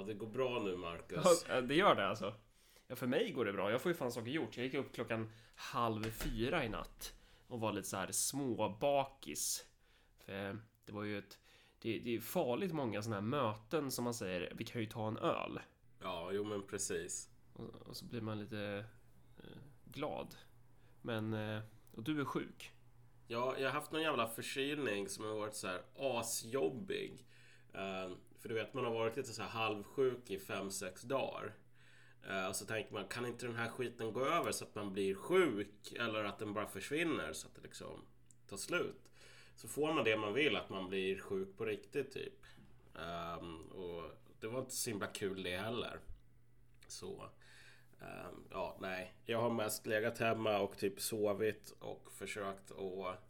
Ja, det går bra nu Marcus. Ja, det gör det alltså. Ja, för mig går det bra. Jag får ju fan saker gjort. Jag gick upp klockan halv fyra i natt och var lite så här småbakis. För det var ju ett... Det, det är farligt många sådana här möten som man säger, vi kan ju ta en öl. Ja, jo men precis. Och, och så blir man lite eh, glad. Men... Eh, och du är sjuk. Ja, jag har haft någon jävla förkylning som har varit så här asjobbig. Uh, för du vet, man har varit lite så här halvsjuk i 5-6 dagar. Eh, och så tänker man, kan inte den här skiten gå över så att man blir sjuk? Eller att den bara försvinner så att det liksom tar slut. Så får man det man vill, att man blir sjuk på riktigt typ. Um, och det var inte så himla kul det heller. Så... Um, ja, nej. Jag har mest legat hemma och typ sovit och försökt att...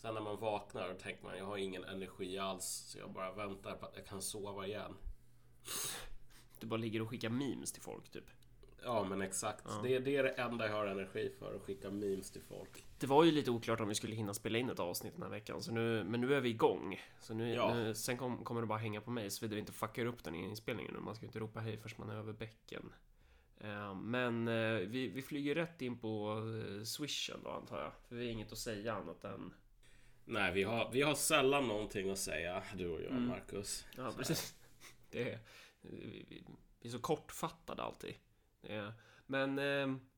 Sen när man vaknar och tänker man jag har ingen energi alls så jag bara väntar på att jag kan sova igen. Du bara ligger och skickar memes till folk typ? Ja men exakt. Ja. Det, det, är det enda jag har energi för, att skicka memes till folk. Det var ju lite oklart om vi skulle hinna spela in ett avsnitt den här veckan, så nu, men nu är vi igång. Så nu, ja. nu sen kom, kommer det bara hänga på mig, så vi inte fuckar upp den inspelningen nu. Man ska ju inte ropa hej först man är över bäcken. Eh, men eh, vi, vi flyger rätt in på eh, swishen då antar jag. För vi har inget att säga annat än... Nej, vi har, vi har sällan någonting att säga, du och jag, mm. Marcus. Ja, precis. Det är, vi, vi, vi är så kortfattade alltid. Är, men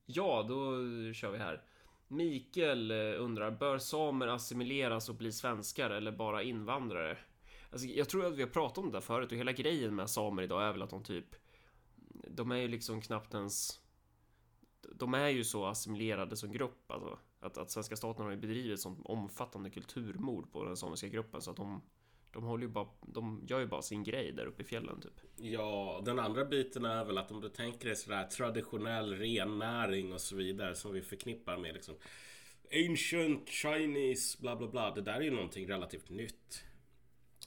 ja, då kör vi här. Mikael undrar, bör samer assimileras och bli svenskar eller bara invandrare? Alltså, jag tror att vi har pratat om det där förut och hela grejen med samer idag är väl att de typ de är ju liksom knappt ens... De är ju så assimilerade som grupp alltså. Att, att svenska staten har ju bedrivit sånt omfattande kulturmord på den samiska gruppen så att de de håller ju bara, de gör ju bara sin grej där uppe i fjällen typ. Ja, den andra biten är väl att om du tänker dig sådär traditionell rennäring och så vidare som vi förknippar med liksom Ancient Chinese bla bla bla. Det där är ju någonting relativt nytt.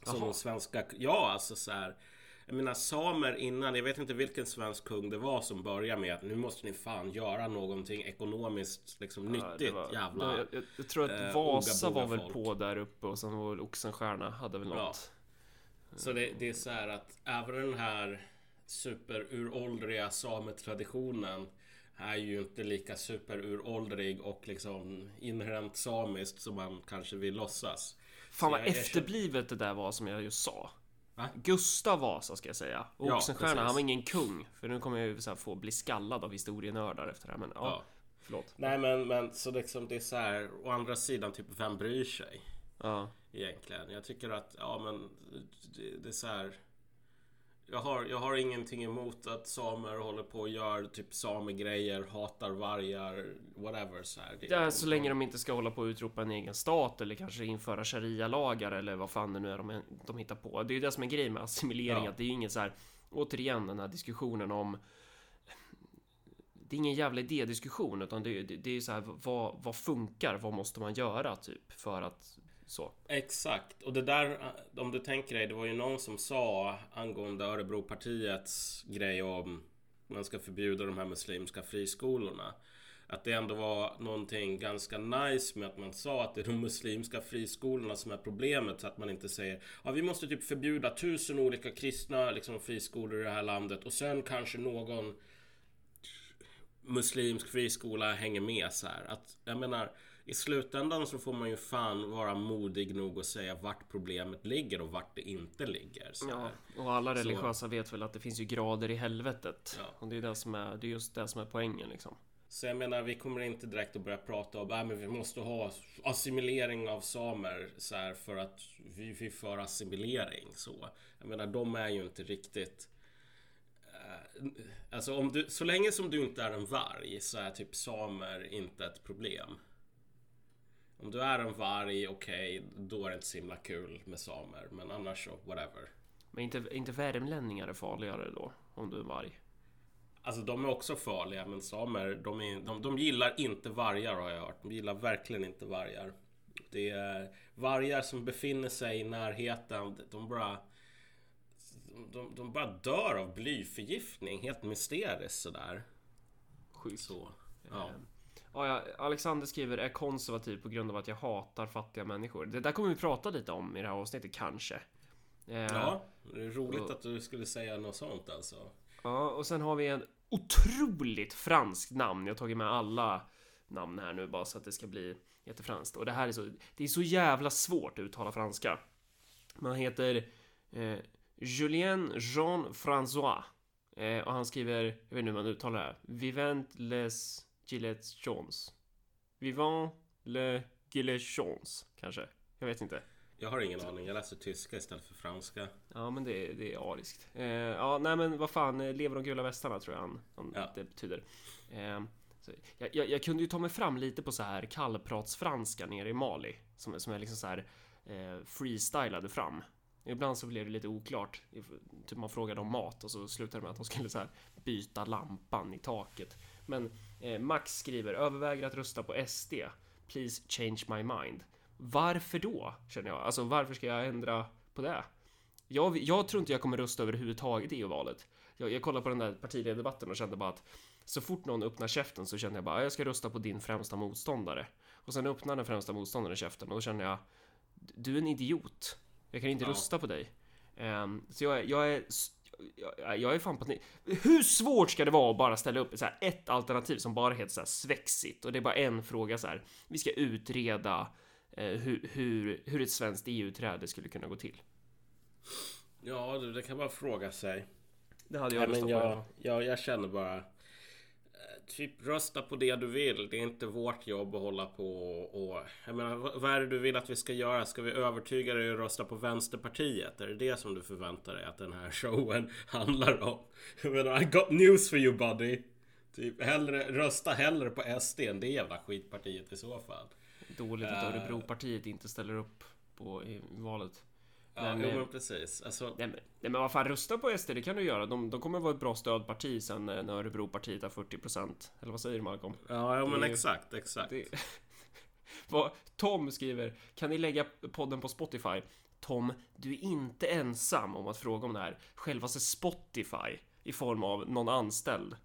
Som de svenska, ja alltså så här, jag menar samer innan, jag vet inte vilken svensk kung det var som började med att nu måste ni fan göra någonting ekonomiskt liksom nyttigt var, jävla jag, jag, jag, tror att eh, Vasa var väl folk. på där uppe och sen var Oxenstierna hade väl något. Ja. Så det, det är så här att även den här superuråldriga sametraditionen är ju inte lika superuråldrig och liksom inherent samiskt som man kanske vill låtsas. Fan vad efterblivet det där var som jag just sa. Va? Gustav Vasa ska jag säga. Och ja, Oxenstierna, han var ingen kung. För nu kommer jag ju så få bli skallad av historienördar efter det här. Men ja, ja. förlåt. Nej men, men så liksom det är så här. Å andra sidan, typ vem bryr sig? Ja. Egentligen. Jag tycker att, ja men det, det är så här. Jag har, jag har ingenting emot att samer håller på och gör typ samegrejer, hatar vargar, whatever så här. Det är så länge de inte ska hålla på och utropa en egen stat eller kanske införa sharia-lagar eller vad fan det nu är de, de hittar på. Det är ju det som är grejen med assimilering, ja. att det är ju inget så här, återigen den här diskussionen om det är ingen jävla idédiskussion utan det, det, det är så här vad, vad funkar? Vad måste man göra typ för att så. Exakt, och det där eh, om du tänker dig, det var ju någon som sa angående Örebropartiets grej om man ska förbjuda de här muslimska friskolorna. Att det ändå var någonting ganska nice med att man sa att det är de muslimska friskolorna som är problemet så att man inte säger ja vi måste typ förbjuda tusen olika kristna liksom, friskolor i det här landet och sen kanske någon muslimsk friskola hänger med så här. Att, jag menar i slutändan så får man ju fan vara modig nog att säga vart problemet ligger och vart det inte ligger. Så ja, och alla religiösa så. vet väl att det finns ju grader i helvetet. Ja. Och det är, det, som är, det är just det som är poängen liksom. Så jag menar, vi kommer inte direkt att börja prata om att äh, vi måste ha assimilering av samer så här, för att vi, vi för assimilering. Så. Jag menar, de är ju inte riktigt... Äh, alltså, om du, så länge som du inte är en varg så är typ samer inte ett problem. Om du är en varg, okej, okay, då är det inte så himla kul med samer. Men annars så, whatever. Men inte, inte värmlänningar är farligare då? Om du är varg? Alltså de är också farliga, men samer, de, är, de, de gillar inte vargar har jag hört. De gillar verkligen inte vargar. Det är vargar som befinner sig i närheten, de bara... De, de bara dör av blyförgiftning, helt mysteriskt sådär. Sjukt. Så, ja. Ehm, Ja, Alexander skriver är konservativ på grund av att jag hatar fattiga människor. Det där kommer vi prata lite om i det här avsnittet, kanske. Eh, ja. Det är roligt att du skulle säga något sånt alltså. Ja, och sen har vi en otroligt franskt namn. Jag har tagit med alla namn här nu bara så att det ska bli jättefranskt. Och det här är så, det är så jävla svårt att uttala franska. Man heter eh, Julien Jean François. Eh, och han skriver, jag vet inte hur man uttalar det här. Vivant les Gilets Jones. Vivant le Gilets Jones, kanske. Jag vet inte. Jag har ingen aning. Jag läser tyska istället för franska. Ja, men det, det är ariskt. Eh, ja, nej, men vad fan, eh, lever de gula västarna tror jag han, han Ja. det betyder. Eh, jag, jag, jag kunde ju ta mig fram lite på så här kallpratsfranska nere i Mali som, som jag liksom så här eh, freestylade fram. Ibland så blev det lite oklart. Typ man frågade om mat och så slutade det med att de skulle så här byta lampan i taket. Men eh, Max skriver överväger att rösta på SD. Please change my mind. Varför då? Känner jag. Alltså varför ska jag ändra på det? Jag, jag tror inte jag kommer rösta överhuvudtaget i EU-valet. Jag, jag kollade på den där partiledardebatten och kände bara att så fort någon öppnar käften så känner jag bara jag ska rösta på din främsta motståndare. Och sen öppnar den främsta motståndaren käften och då känner jag du är en idiot. Jag kan inte Ja. rösta på dig. Ehm, så jag, jag är jag, jag är fan på att. Hur svårt ska det vara att bara ställa upp så här ett alternativ som bara heter så här svexit och det är bara en fråga så här. Vi ska utreda eh, hur, hur, hur ett svenskt EU-träde skulle kunna gå till. Ja, du, det kan man fråga sig. Det hade Ja, jag men röstat på. jag, jag, jag känner bara... Typ rösta på det du vill. Det är inte vårt jobb att hålla på och... Jag menar, vad vad är det du vill att vi ska göra? Ska vi övertyga dig att rösta på Vänsterpartiet? Är det det som du förväntar dig att den här showen handlar om? Jag menar, I got news for you buddy! Typ, hellre, rösta hellre på SD än det jävla skitpartiet i så fall. Dåligt att Eh. Örebropartiet inte ställer upp på i valet. Ja, Men, jo, eh, precis. Alltså, Nej men, nej men vad fan, rösta på SD, det kan du göra. De, de kommer vara ett bra stödparti sen eh, när Örebropartiet har 40%. Eller vad säger du Malcolm? ja, ja, men det exakt, exakt. Det... Tom skriver, kan ni lägga podden på Spotify? Tom, du är inte ensam om att fråga om det här. Självaste Spotify i form av någon anställd.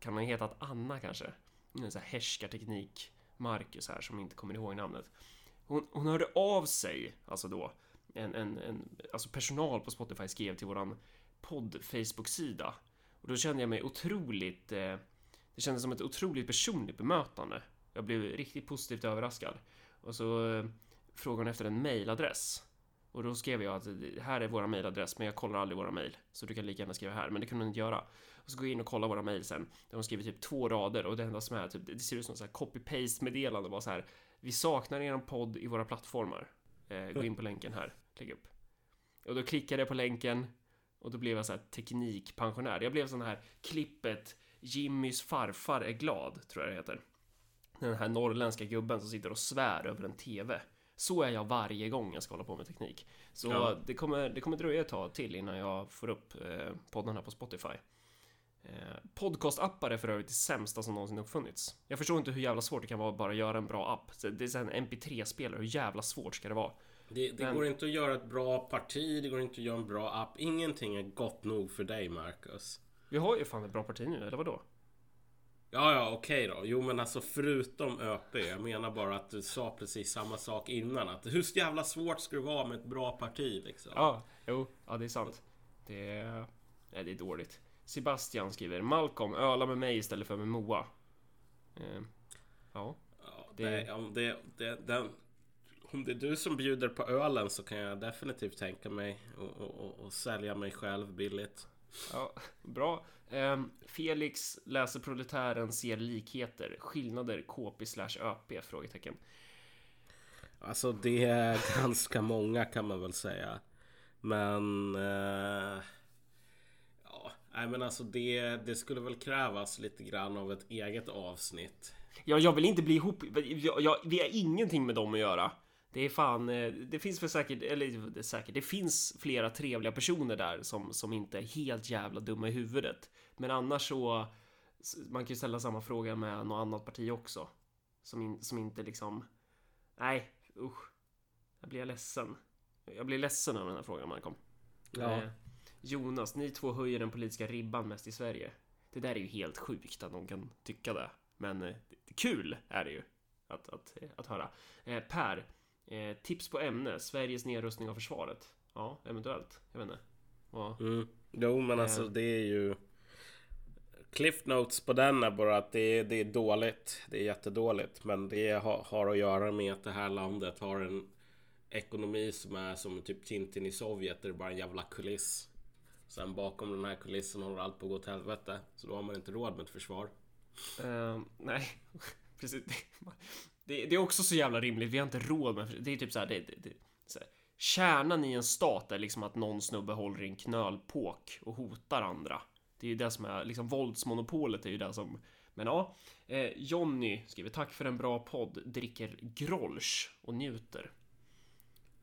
Kan man heta Anna kanske? En sån här härskarteknik Marcus här som inte kommer ihåg namnet. Hon, hon hörde av sig, alltså då, en, en, en alltså personal på Spotify skrev till våran podd Facebook-sida. Och då kände jag mig otroligt, eh, det kändes som ett otroligt personligt bemötande. Jag blev riktigt positivt överraskad. Och så eh, frågade hon efter en mailadress. Och då skrev jag att det här är våra mailadress, men jag kollar aldrig våra mail. Så du kan lika gärna skriva här, men det kunde hon inte göra. Och så går jag in och kollar våra mail sen. Där hon skriver typ två rader och det enda som är typ, det ser ut som så här copy-paste meddelande bara så här. Vi saknar er podd i våra plattformar. Eh, gå in på länken här, lägg upp. Och då klickade jag på länken och då blev jag så här teknikpensionär. Jag blev sån här klippet Jimmys farfar är glad, tror jag det heter. Den här norrländska gubben som sitter och svär över en TV. Så är jag varje gång jag ska hålla på med teknik. Så Ja. det, kommer, det kommer dröja ett tag till innan jag får upp eh, poddarna på Spotify. Eh, podcastappar är för övrigt det sämsta som någonsin uppfunnits. Jag förstår inte hur jävla svårt det kan vara att bara göra en bra app. Det är en MP3-spelare, hur jävla svårt ska det vara? Det, det Men- går inte att göra ett bra parti, det går inte att göra en bra app. Ingenting är gott nog för dig, Marcus. Vi har ju fan ett bra parti nu, eller vadå? Ja, ja, okej då. Jo, men alltså förutom ÖP. Jag menar bara att du sa precis samma sak innan. Att hur jävla svårt ska det vara med ett bra parti liksom? Ja, jo, ja det är sant. Det är... Nej, det är dåligt. Sebastian skriver Malcolm, öla med mig istället för med Moa. Eh, ja. Ja, Det- det, om, det, det, den, om det är du som bjuder på ölen så kan jag definitivt tänka mig och, och, och, och sälja mig själv billigt. Ja, bra. Ehm, Felix läser Proletären ser likheter. Skillnader KP slash ÖP? Frågetecken. Alltså det är ganska många kan man väl säga. Men... Eh, nej men alltså det, det skulle väl krävas lite grann av ett eget avsnitt. Ja, jag vill inte bli ihop... Jag, jag, vi har ingenting med dem att göra. Det är fan... eh, Det finns väl säkert... Eller det säkert. Det finns flera trevliga personer där som, som inte är helt jävla dumma i huvudet. Men annars så... Man kan ju ställa samma fråga med något annat parti också. Som, in, som inte liksom... Nej, usch. Jag blir ledsen. Jag blir ledsen av den här frågan, Malcolm. Ja. Jonas, ni två höjer den politiska ribban mest i Sverige. Det där är ju helt sjukt att någon kan tycka det. Men eh, kul är det ju att, att, eh, att höra. Eh, per, eh, tips på ämne. Sveriges nedrustning av försvaret. Ja, eventuellt. Jag vet inte. Och, Mm. Jo, men alltså Eh. det är ju... Cliff Notes på den är bara att det är, det är dåligt. Det är jättedåligt. Men det har, har att göra med att det här landet har en ekonomi som är som typ Tintin i Sovjet. Där det är bara en jävla kuliss. Sen bakom den här kulissen håller allt på att gå åt helvete. Så då har man inte råd med ett försvar. Uh, nej, precis. Det, det är också så jävla rimligt. Vi har inte råd med... Det är typ så här, det, det, det, så här. Kärnan i en stat är liksom att någon snubbe håller i en knölpåk och hotar andra. Det är ju det som är liksom våldsmonopolet är ju det som... Men ja, eh, Jonny skriver tack för en bra podd, dricker Grolsch och njuter.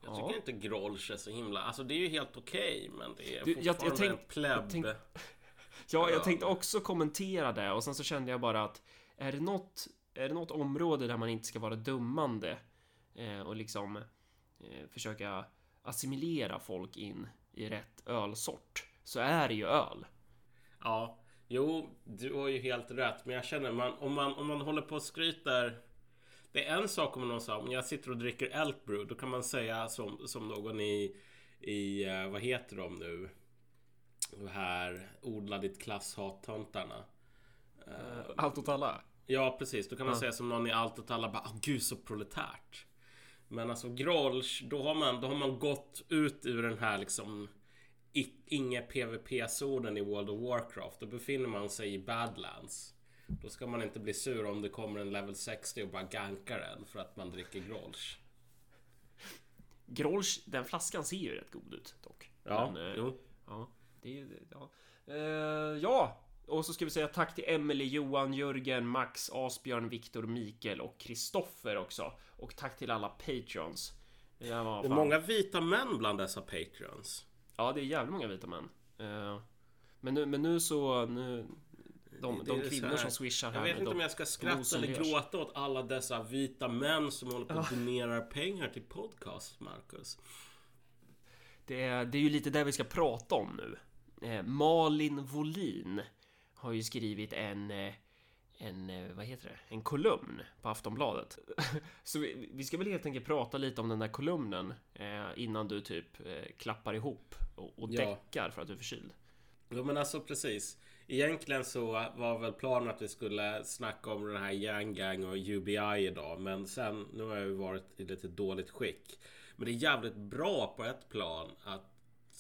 Jag Ja. tycker inte Grolsch är så himla... Alltså det är ju helt okej. men det är Du, jag- jag fortfarande tänk- en plebb. jag tänk- Ja, Ja. jag tänkte också kommentera det och sen så kände jag bara att är det något, är det något område där man inte ska vara dummande eh, och liksom eh, försöka assimilera folk in i rätt ölsort så är det ju öl. Ja, jo, du har ju helt rätt. Men jag känner man, om, man, om man håller på och skryter. Det är en sak om någon sa om jag sitter och dricker Elk Brew. Då kan man säga som, som någon i, i eh, vad heter de nu? Det här odla ditt klasshat-töntarna. Eh, allt åt alla. Ja, precis. Då kan man Ja. säga som någon i allt och alla bara oh, gud så proletärt. Men alltså Grolsch, då har man, då har man gått ut ur den här liksom inga PVP-zonen i World of Warcraft. Då befinner man sig i Badlands. Då ska man inte bli sur om det kommer en level 60 och bara gankar en för att man dricker Grolsch. Grolsch, den flaskan ser ju rätt god ut dock. Ja, Men, eh, jo. Ja, det är. Ja. Eh, ja, och så ska vi säga tack till Emelie, Johan, Jörgen, Max, Asbjörn, Viktor, Mikael och Kristoffer också. Och tack till alla Patreons. Det var Det är många vita män bland dessa Patreons. Ja, det är jävligt många vita män. Eh, men, nu, men nu så... Nu, de, de kvinnor som swishar här Jag vet inte de, om jag ska skratta eller gråta åt alla dessa vita män som håller på och donerar pengar till podcast, Marcus. det, är, det är ju lite det vi ska prata om nu. Eh, Malin Volin har ju skrivit en... Eh, en, eh, vad heter det? En kolumn på Aftonbladet. Så vi, vi ska väl helt enkelt prata lite om den där kolumnen eh, innan du typ eh, klappar ihop och, och Ja. däckar för att du är förkyld. Jo men alltså precis. Egentligen så var väl planen att vi skulle snacka om den här Yang Gang och UBI idag. Men sen, nu har jag ju varit i lite dåligt skick. Men det är jävligt bra på ett plan att,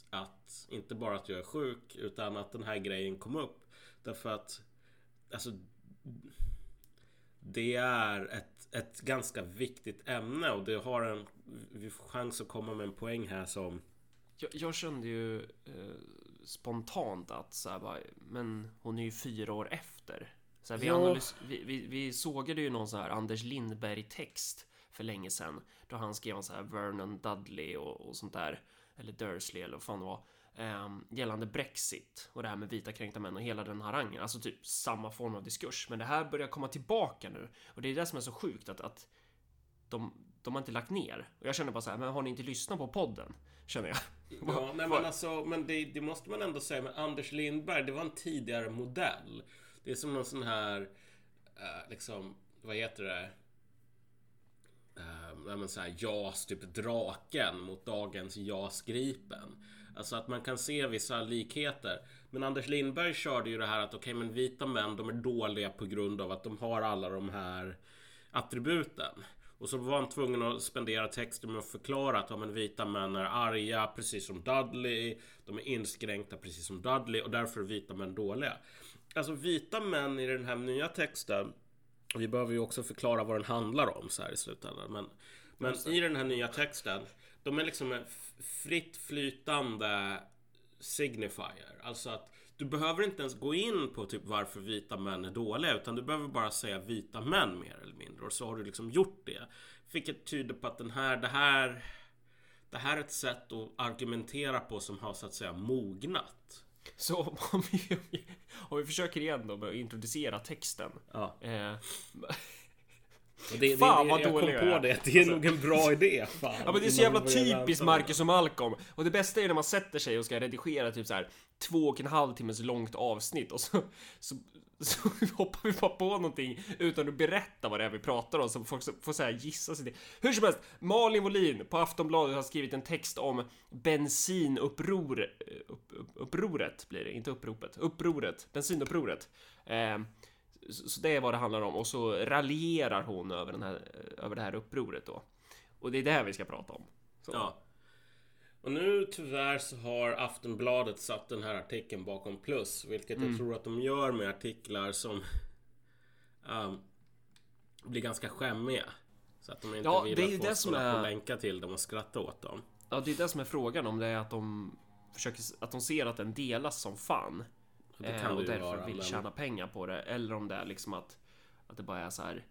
att inte bara att jag är sjuk utan att den här grejen kom upp. Därför att, alltså det är ett, ett ganska viktigt ämne och det har en vi får chans att komma med en poäng här som Jag, jag kände ju eh, spontant att så här, bara, men hon är ju fyra år efter. Så här, vi, Ja. analys, vi, vi, vi sågade ju någon så här Anders Lindberg-text för länge sedan. Då han skrev om så här Vernon Dudley och, och sånt där. Eller Dursley eller vad fan det var. ehm, gällande Brexit och det här med vita kränkta män och hela den harangen. Alltså typ samma form av diskurs. Men det här börjar komma tillbaka nu. Och det är det som är så sjukt att, att de, de har inte lagt ner. Och jag känner bara så här, men har ni inte lyssnat på podden? Känner jag. Ja, nej, men alltså, men det, det måste man ändå säga. Men Anders Lindberg, det var en tidigare modell. Det är som någon sån här, eh, liksom, vad heter det? Uh, nej, men så här, JAS, typ draken mot dagens JAS Gripen. Alltså att man kan se vissa likheter. Men Anders Lindberg körde ju det här att okej, men vita män, de är dåliga på grund av att de har alla de här attributen. Och så var han tvungen att spendera texten med att förklara att ja, men vita män är arga precis som Dudley. De är inskränkta precis som Dudley och därför är vita män dåliga. Alltså vita män i den här nya texten. Vi behöver ju också förklara vad den handlar om så här i slutändan. Men, men i den här nya texten. De är liksom en fritt flytande signifier. Alltså att du behöver inte ens gå in på typ varför vita män är dåliga. Utan du behöver bara säga vita män mer eller mindre. Och så har du liksom gjort det. Vilket tyder på att den här, det här... Det här är ett sätt att argumentera på som har så att säga mognat. Så om vi, om vi försöker igen då med att introducera texten. Ja. Eh, Och det, Fan, det, vad jag kom dålig jag på är. det, det är nog en bra idé. Fan, Ja men det är så jävla typiskt. Marcus och Malcolm. Och det bästa är när man sätter sig och ska redigera typ så här två och en halv timmes långt avsnitt och så, så, så hoppar vi bara på någonting utan att berätta vad det är vi pratar om så folk får så här gissa sig det. Hur som helst, Malin Wollin på Aftonbladet har skrivit en text om bensinuppror, upp, upp, upproret blir det, inte uppropet, upproret, bensinupproret. Eh, så det är vad det handlar om och så raljerar hon över, den här, över det här upproret då. Och det är det här vi ska prata om. Så. Ja. Och nu tyvärr så har Aftonbladet satt den här artikeln bakom plus. Vilket Mm. jag tror att de gör med artiklar som um, blir ganska skämmiga. Så att de inte Ja, vill det är att folk ska är- länka till dem och skratta åt dem. Ja, det är det som är frågan om det är att de försöker, att de ser att den delas som fan. Eh, kan och därför vara. vill Men, tjäna pengar på det. Eller om det är liksom att, att det bara är så här.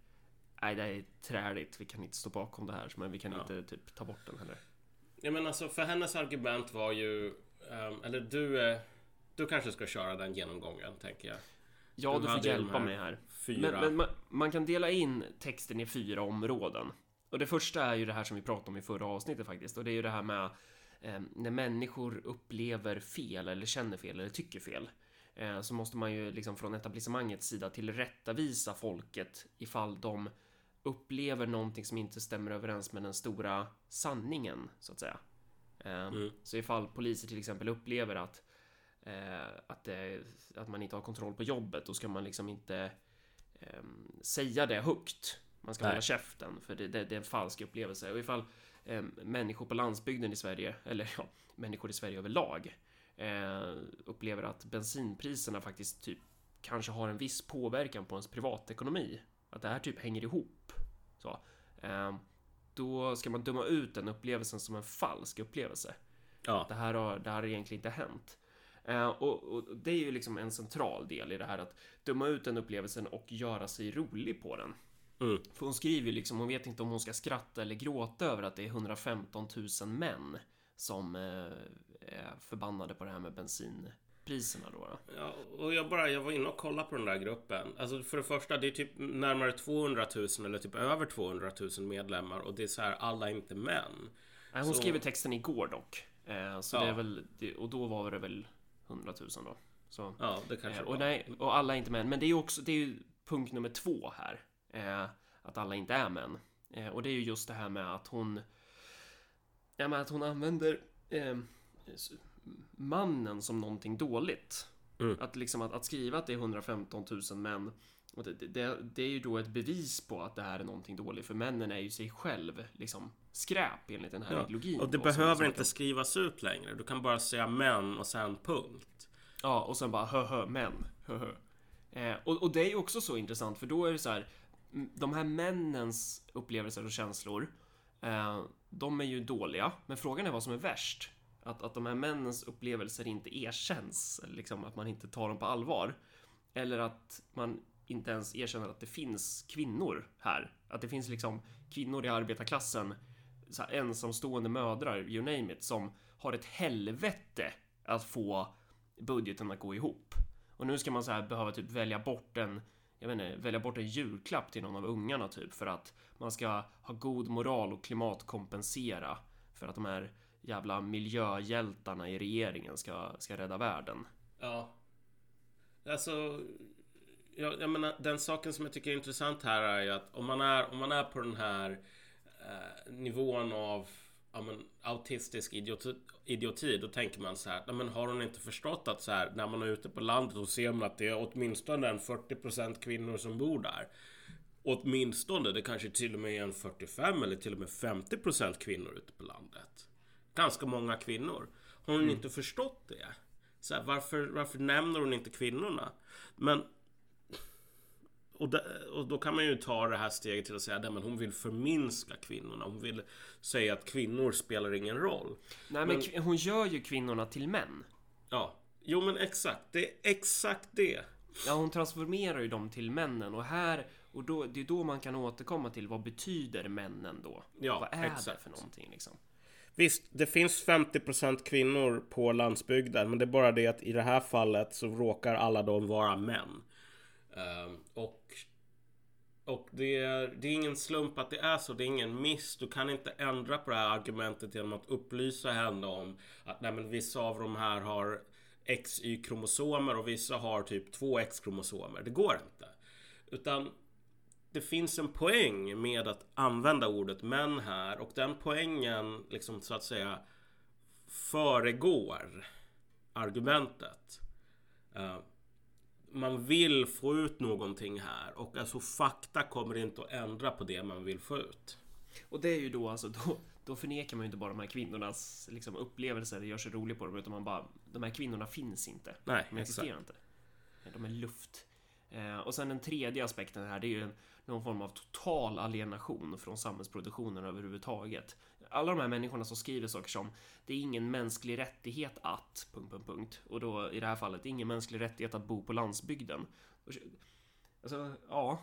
Nej, det är träligt. Vi kan inte stå bakom det här, men vi kan Ja. inte typ ta bort den heller. ja, men alltså för hennes argument var ju... ehm, eller du, eh, du kanske ska köra den genomgången, tänker jag. Ja, Du du får hjälpa mig här. Fyra. Men, men man, man kan dela in texten i fyra områden. Och det första är ju det här som vi pratade om i förra avsnittet faktiskt. Och det är ju det här med eh, när människor upplever fel eller känner fel eller tycker fel. Eh, så måste man ju liksom från etablissemangets sida tillrättavisa folket ifall de upplever någonting som inte stämmer överens med den stora sanningen så att säga. Eh, Mm. Så ifall poliser till exempel upplever att eh, att, det, att man inte har kontroll på jobbet, då ska man liksom inte ehm, säga det högt. Man ska Nej. hålla käften, för det, det, det är en falsk upplevelse. Och ifall ehm, människor på landsbygden i Sverige, eller ja, människor i Sverige överlag, upplever att bensinpriserna faktiskt typ kanske har en viss påverkan på ens privatekonomi. Att det här typ hänger ihop. Så. Ehm, då ska man döma ut den upplevelsen som en falsk upplevelse. Ja, Det här har, det här har egentligen inte hänt. Eh, och, och det är ju liksom en central del i det här att döma ut den upplevelsen och göra sig rolig på den. Mm. För hon skriver ju liksom, hon vet inte om hon ska skratta eller gråta över att det är 115 000 män som eh, är förbannade på det här med bensinpriserna då. då. Ja, och jag bara, jag var inne och kollade på den där gruppen. Alltså för det första, det är typ närmare 200 000 eller typ över 200 000 medlemmar och det är så här, alla är inte män. Nej, hon Så- skrev texten igår dock. Eh, så Ja. det är väl, och då var det väl 100 000 då. Så. Ja, det kanske Eh, och, var. nej, och alla är inte män. Men det är ju också det är ju punkt nummer två här. Eh, att alla inte är män. Eh, och det är ju just det här med att hon... Ja, men att hon använder eh, mannen som någonting dåligt. Mm. Att liksom att, att skriva att det är 115 000 män. Det, det, det är ju då ett bevis på att det här är någonting dåligt. För männen är ju sig själv liksom skräp enligt den här Ja, ideologin. Och det då, som- behöver som- inte skrivas ut längre. Du kan bara säga män och sen punkt. Ja, och sen bara hö hö män. Hö, hö. Eh, och, och det är ju också så intressant för då är det så här. De här männens upplevelser och känslor. Eh, de är ju dåliga. Men frågan är vad som är värst. Att, att de här männens upplevelser inte erkänns. Liksom att man inte tar dem på allvar. Eller att man inte ens erkänner att det finns kvinnor här. Att det finns liksom kvinnor i arbetarklassen. Så här, ensamstående mödrar, you name it, som har ett helvete att få budgeten att gå ihop. Och nu ska man så här behöva typ välja bort en, jag vet inte, välja bort en julklapp till någon av ungarna typ för att man ska ha god moral och klimatkompensera för att de här jävla miljöhjältarna i regeringen ska, ska rädda världen. Ja. Alltså, jag, jag menar, den saken som jag tycker är intressant här är ju att om man är, om man är på den här eh, nivån av ja, men, autistisk idioti, idioti, då tänker man så här, men har hon inte förstått att så här, när man är ute på landet och ser man att det är åtminstone en 40% kvinnor som bor där. Åtminstone, det kanske till och med är en 45 eller till och med 50% kvinnor ute på landet. Ganska många kvinnor. Har hon inte förstått det? Så här, varför, varför nämner hon inte kvinnorna? Men... Och, där, och då kan man ju ta det här steget till att säga att hon vill förminska kvinnorna. Hon vill säga att kvinnor spelar ingen roll. Nej men, Men- hon gör ju kvinnorna till män. Ja, jo men exakt. Det är exakt det. Ja, hon transformerar ju dem till männen och här och då, det är då man kan återkomma till vad betyder männen då? Ja, vad är exakt. det för någonting liksom? Visst, det finns 50% kvinnor på landsbygden, men det är bara det att i det här fallet så råkar alla de vara män. Ehm, och och det är, det är ingen slump att det är så. Det är ingen miss. Du kan inte ändra på det här argumentet genom att upplysa henne om att nej, men vissa av de här har XY-kromosomer och vissa har typ två X-kromosomer. Det går inte. Utan det finns en poäng med att använda ordet män här och den poängen liksom så att säga föregår argumentet. Uh, man vill få ut någonting här och alltså fakta kommer inte att ändra på det man vill få ut. Och det är ju då alltså, då, då förnekar man ju inte bara de här kvinnornas liksom, upplevelser, det gör sig roligt på dem, utan man bara, de här kvinnorna finns inte. Nej, de existerar inte. De är luft. Eh, och sen den tredje aspekten här, det är ju en, någon form av total alienation från samhällsproduktionen överhuvudtaget. Alla de här människorna som skriver saker som det är ingen mänsklig rättighet att... Punkt, punkt, punkt. Och då i det här fallet, det är ingen mänsklig rättighet att bo på landsbygden. Alltså, ja.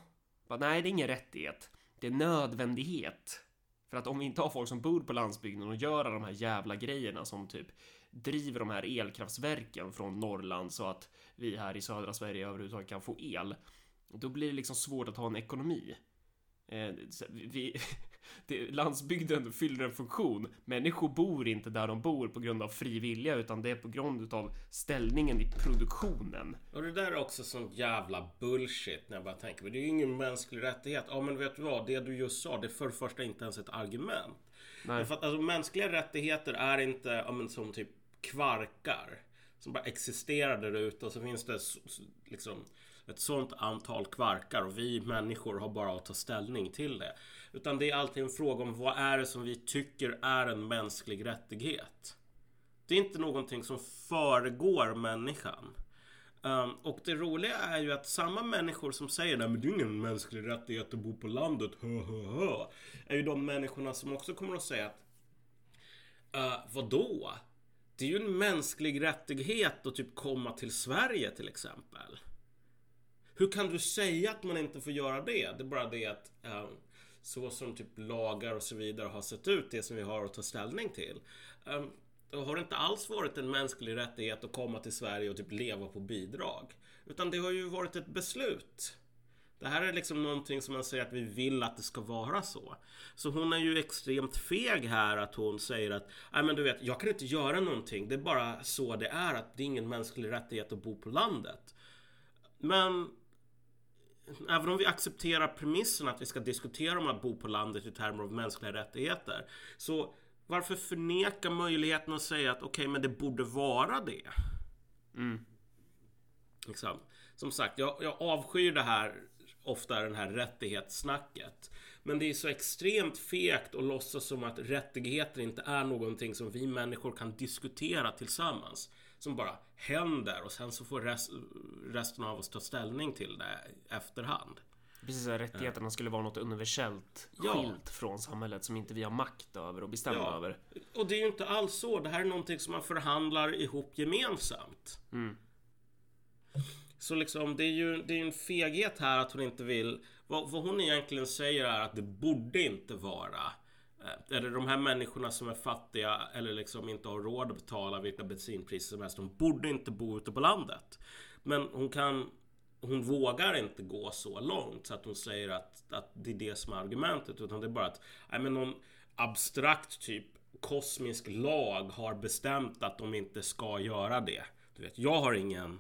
nej, det är ingen rättighet. Det är nödvändighet. För att om vi inte har folk som bor på landsbygden och gör de här jävla grejerna som typ driver de här elkraftsverken från Norrland så att vi här i södra Sverige överhuvudtaget kan få el. Då blir det liksom svårt att ha en ekonomi. Eh, vi, det, landsbygden fyller en funktion. Människor bor inte där de bor på grund av fri vilja utan det är på grund av ställningen i produktionen. Och det där är också sån jävla bullshit när jag bara tänker det är ju ingen mänsklig rättighet. Ja men vet du vad, det du just sa det är för det första inte ens ett argument. Nej. För att alltså, mänskliga rättigheter är inte ja, men, som typ kvarkar som bara existerar där ute och så finns det liksom ett sånt antal kvarkar och vi människor har bara att ta ställning till det. Utan det är alltid en fråga om vad är det som vi tycker är en mänsklig rättighet. Det är inte någonting som föregår människan. Um, och det roliga är ju att samma människor som säger att det är ingen mänsklig rättighet att bo på landet, hö, hö, hö, är ju de människorna som också kommer att säga att uh, vadå? Det är ju en mänsklig rättighet att typ komma till Sverige till exempel. Hur kan du säga att man inte får göra det? Det är bara det att eh, så som typ lagar och så vidare har sett ut, det som vi har att ta ställning till. Eh, då har det inte alls varit en mänsklig rättighet att komma till Sverige och typ leva på bidrag. Utan det har ju varit ett beslut. Det här är liksom någonting som man säger att vi vill att det ska vara så. Så hon är ju extremt feg här att hon säger att Nej men du vet, jag kan inte göra någonting. Det är bara så det är att det är ingen mänsklig rättighet att bo på landet. Men Även om vi accepterar premissen att vi ska diskutera om att bo på landet i termer av mänskliga rättigheter. Så varför förneka möjligheten att säga att okej, okay, men det borde vara det? Mm. Liksom. Som sagt, jag, jag avskyr det här ofta den här rättighetssnacket. Men det är så extremt fegt att låtsas som att rättigheter inte är någonting som vi människor kan diskutera tillsammans som bara händer och sen så får rest, resten av oss ta ställning till det efterhand. Precis, att rättigheterna skulle vara något universellt ja. skilt från samhället som inte vi har makt över och bestämma ja. över. Och det är ju inte alls så. Det här är någonting som man förhandlar ihop gemensamt. Mm. Så liksom, det är ju det är en feghet här att hon inte vill... Vad, vad hon egentligen säger är att det borde inte vara eh, eller de här människorna som är fattiga eller liksom inte har råd att betala vilka bensinpriser som helst. De borde inte bo ute på landet. Men hon kan hon vågar inte gå så långt så att hon säger att, att det är det som är argumentet. Utan det är bara att nej, men någon abstrakt typ kosmisk lag har bestämt att de inte ska göra det. Du vet, jag har ingen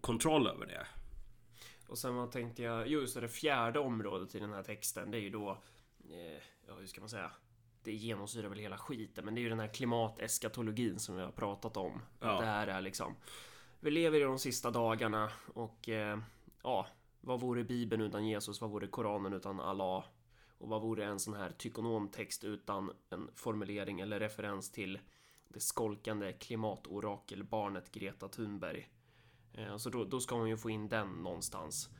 kontroll över det. Och sen vad tänkte jag, just det fjärde området i den här texten, det är ju då eh, ja, hur ska man säga? Det genomsyrar väl hela skiten, men det är ju den här klimateskatologin som vi har pratat om. Ja. Det här är liksom... Vi lever i de sista dagarna och eh, ja, vad vore Bibeln utan Jesus? Vad vore Koranen utan Allah? Och vad vore en sån här tykonomtext utan en formulering eller referens till det skolkande klimatorakelbarnet Greta Thunberg? Eh, så då, då ska hon ju få in den någonstans.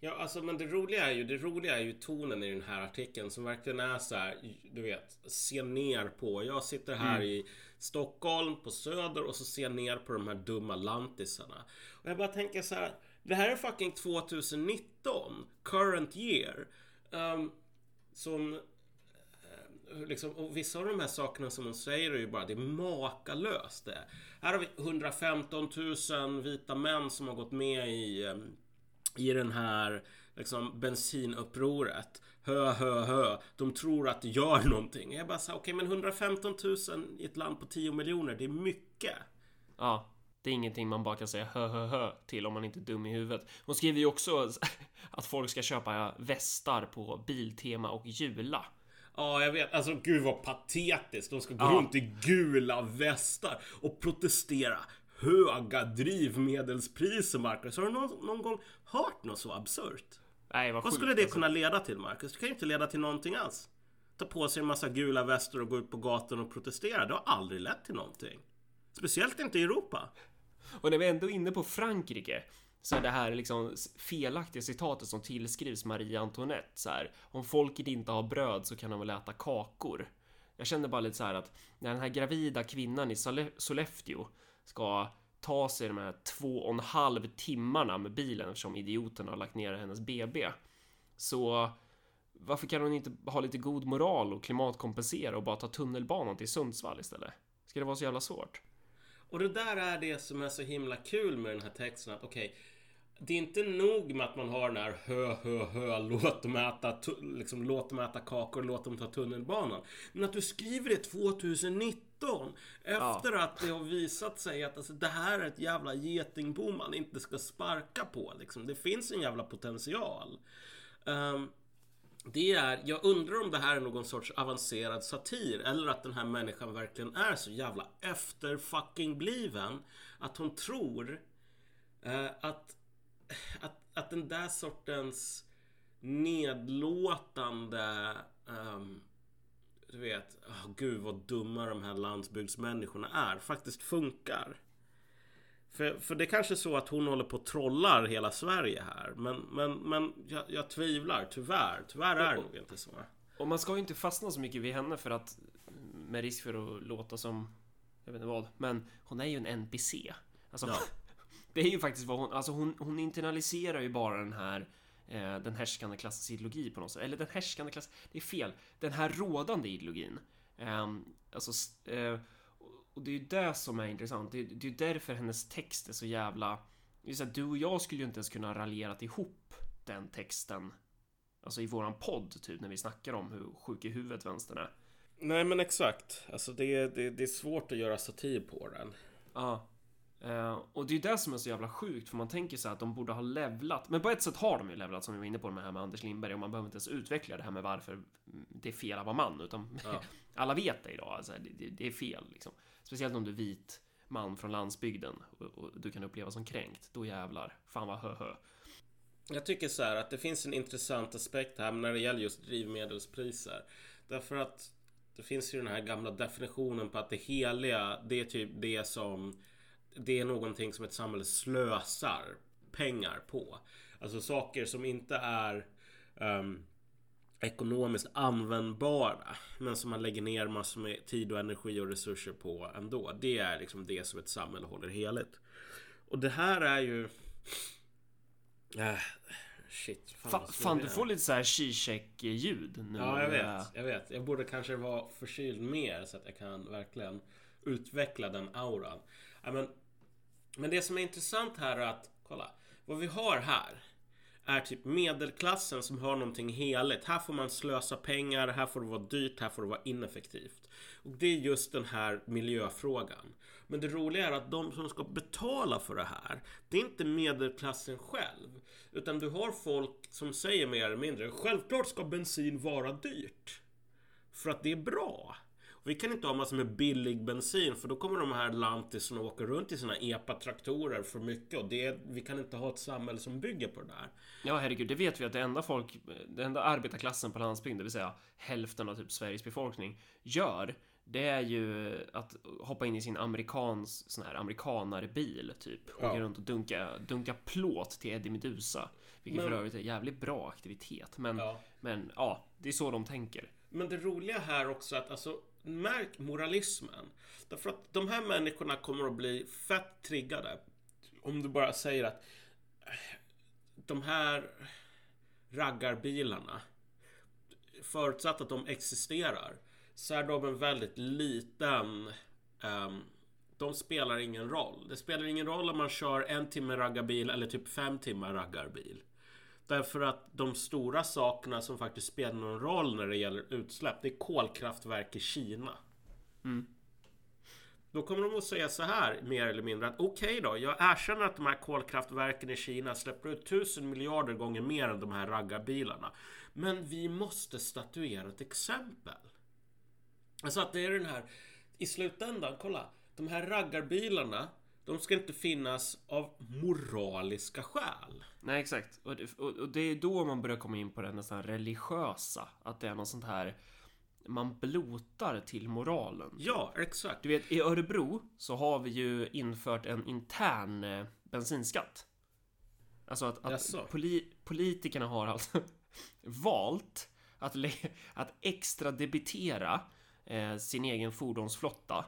Ja, alltså men det roliga är ju, det roliga är ju tonen i den här artikeln som verkligen är så här, du vet, se ner på. Jag sitter här mm. i Stockholm på Söder och så ser jag ner på de här dumma lantisarna. Och jag bara tänker så här, det här är fucking 2019, current year. Um, som Liksom, och vissa av de här sakerna som hon säger är ju bara, det är makalöst det. Här har vi 115 000 vita män som har gått med i eh, i den här liksom bensinupproret. Hö, hö, hö. De tror att det gör någonting. Jag bara sa, okej okay, men 115 000 i ett land på 10 miljoner, det är mycket. Ja, det är ingenting man bara kan säga hö, hö, hö till om man inte är dum i huvudet. Hon skriver ju också att folk ska köpa västar på Biltema och Jula. Ja, jag vet. Alltså gud vad patetiskt. De ska gå ja. runt i gula västar och protestera höga drivmedelspriser, Marcus. Har du någon, någon gång hört något så absurt? Nej, vad, vad skulle det alltså. kunna leda till, Marcus? Det kan ju inte leda till någonting alls. Ta på sig en massa gula västar och gå ut på gatan och protestera. Det har aldrig lett till någonting. Speciellt inte i Europa. Och när vi ändå är inne på Frankrike så är det här liksom felaktiga citatet som tillskrivs Marie Antoinette så här. Om folket inte har bröd så kan de väl äta kakor. Jag känner bara lite så här att när den här gravida kvinnan i Sollefteå ska ta sig de här två och en halv timmarna med bilen eftersom idioten har lagt ner hennes BB. Så varför kan hon inte ha lite god moral och klimatkompensera och bara ta tunnelbanan till Sundsvall istället? Ska det vara så jävla svårt? Och det där är det som är så himla kul med den här texten att okej okay, det är inte nog med att man har den här hö, hö, hö, låt dem äta, liksom, låt dem äta kakor, låt dem ta tunnelbanan. Men att du skriver det 2019 efter ja. att det har visat sig att alltså, det här är ett jävla getingbo man inte ska sparka på. Liksom. Det finns en jävla potential. Um, det är, jag undrar om det här är någon sorts avancerad satir eller att den här människan verkligen är så jävla efter fucking bliven att hon tror eh, att att, att den där sortens nedlåtande um, du vet, oh, gud vad dumma de här landsbygdsmänniskorna är, faktiskt funkar. För, för det är kanske är så att hon håller på och trollar hela Sverige här. Men, men, men jag, jag tvivlar, tyvärr. Tyvärr är det nog inte så. Och man ska ju inte fastna så mycket vid henne för att med risk för att låta som jag vet inte vad, men hon är ju en NPC. Alltså, ja. Det är ju faktiskt vad hon, alltså hon, hon internaliserar ju bara den här eh, den härskande klassens ideologi på något sätt. Eller den härskande klass, det är fel. Den här rådande ideologin. Eh, alltså, eh, och det är ju det som är intressant. Det är, det är därför hennes text är så jävla... Det så här, du och jag skulle ju inte ens kunna raljerat ihop den texten. Alltså i våran podd, typ, när vi snackar om hur sjuk i huvudet vänstern är. Nej men exakt. Alltså det, det, det är svårt att göra satir på den. Ja. Uh, och det är ju det som är så jävla sjukt för man tänker sig att de borde ha levlat. Men på ett sätt har de ju levlat som vi var inne på med det här med Anders Lindberg och man behöver inte ens utveckla det här med varför det är fel att vara man utan ja. alla vet det idag. Alltså, det, det, är fel liksom. Speciellt om du är vit man från landsbygden och, och, du kan uppleva som kränkt. Då jävlar. Fan vad hö hö. Jag tycker så här att det finns en intressant aspekt här när det gäller just drivmedelspriser. Därför att det finns ju den här gamla definitionen på att det heliga, det är typ det som det är någonting som ett samhälle slösar pengar på. Alltså saker som inte är um, ekonomiskt användbara men som man lägger ner massor med tid och energi och resurser på ändå. Det är liksom det som ett samhälle håller heligt. Och det här är ju... Äh, shit. Fan, Fa fan du får lite så här Zizek-ljud nu. Ja, jag vet. Jag vet. Jag borde kanske vara förkyld mer så att jag kan verkligen utveckla den auran. Ja, men men det som är intressant här är att, kolla, vad vi har här är typ medelklassen som har någonting heligt. Här får man slösa pengar, här får det vara dyrt, här får det vara ineffektivt. Och det är just den här miljöfrågan. Men det roliga är att de som ska betala för det här, det är inte medelklassen själv. Utan du har folk som säger mer eller mindre, självklart ska bensin vara dyrt. För att det är bra. Vi kan inte ha massor med billig bensin för då kommer de här lantisarna åka runt i sina epa-traktorer för mycket och det, vi kan inte ha ett samhälle som bygger på det där. Ja, herregud, det vet vi att det enda folk, den enda arbetarklassen på landsbygden, det vill säga hälften av typ Sveriges befolkning, gör det är ju att hoppa in i sin amerikans, sån här amerikanarbil typ. Och ja. runt och dunka, dunka plåt till Eddie Medusa. Vilket men, för övrigt är jävligt bra aktivitet. Men ja. men ja, det är så de tänker. Men det roliga här också att alltså Märk moralismen. Därför att de här människorna kommer att bli fett triggade. Om du bara säger att eh, de här raggarbilarna, förutsatt att de existerar, så är de en väldigt liten... Um, de spelar ingen roll. Det spelar ingen roll om man kör en timme raggarbil eller typ fem timmar raggarbil. Därför att de stora sakerna som faktiskt spelar någon roll när det gäller utsläpp, det är kolkraftverk i Kina. Mm. Då kommer de att säga så här mer eller mindre att okej okay då, jag erkänner att de här kolkraftverken i Kina släpper ut tusen miljarder gånger mer än de här raggarbilarna. Men vi måste statuera ett exempel. Alltså att det är den här i slutändan, kolla. De här raggarbilarna de ska inte finnas av moraliska skäl. Nej, exakt. Och det, och det är då man börjar komma in på det nästan religiösa. Att det är något sånt här man blotar till moralen. Ja, exakt. Du vet, i Örebro så har vi ju infört en intern eh, bensinskatt. Alltså att, att poli politikerna har alltså valt att, att extra debitera eh, sin egen fordonsflotta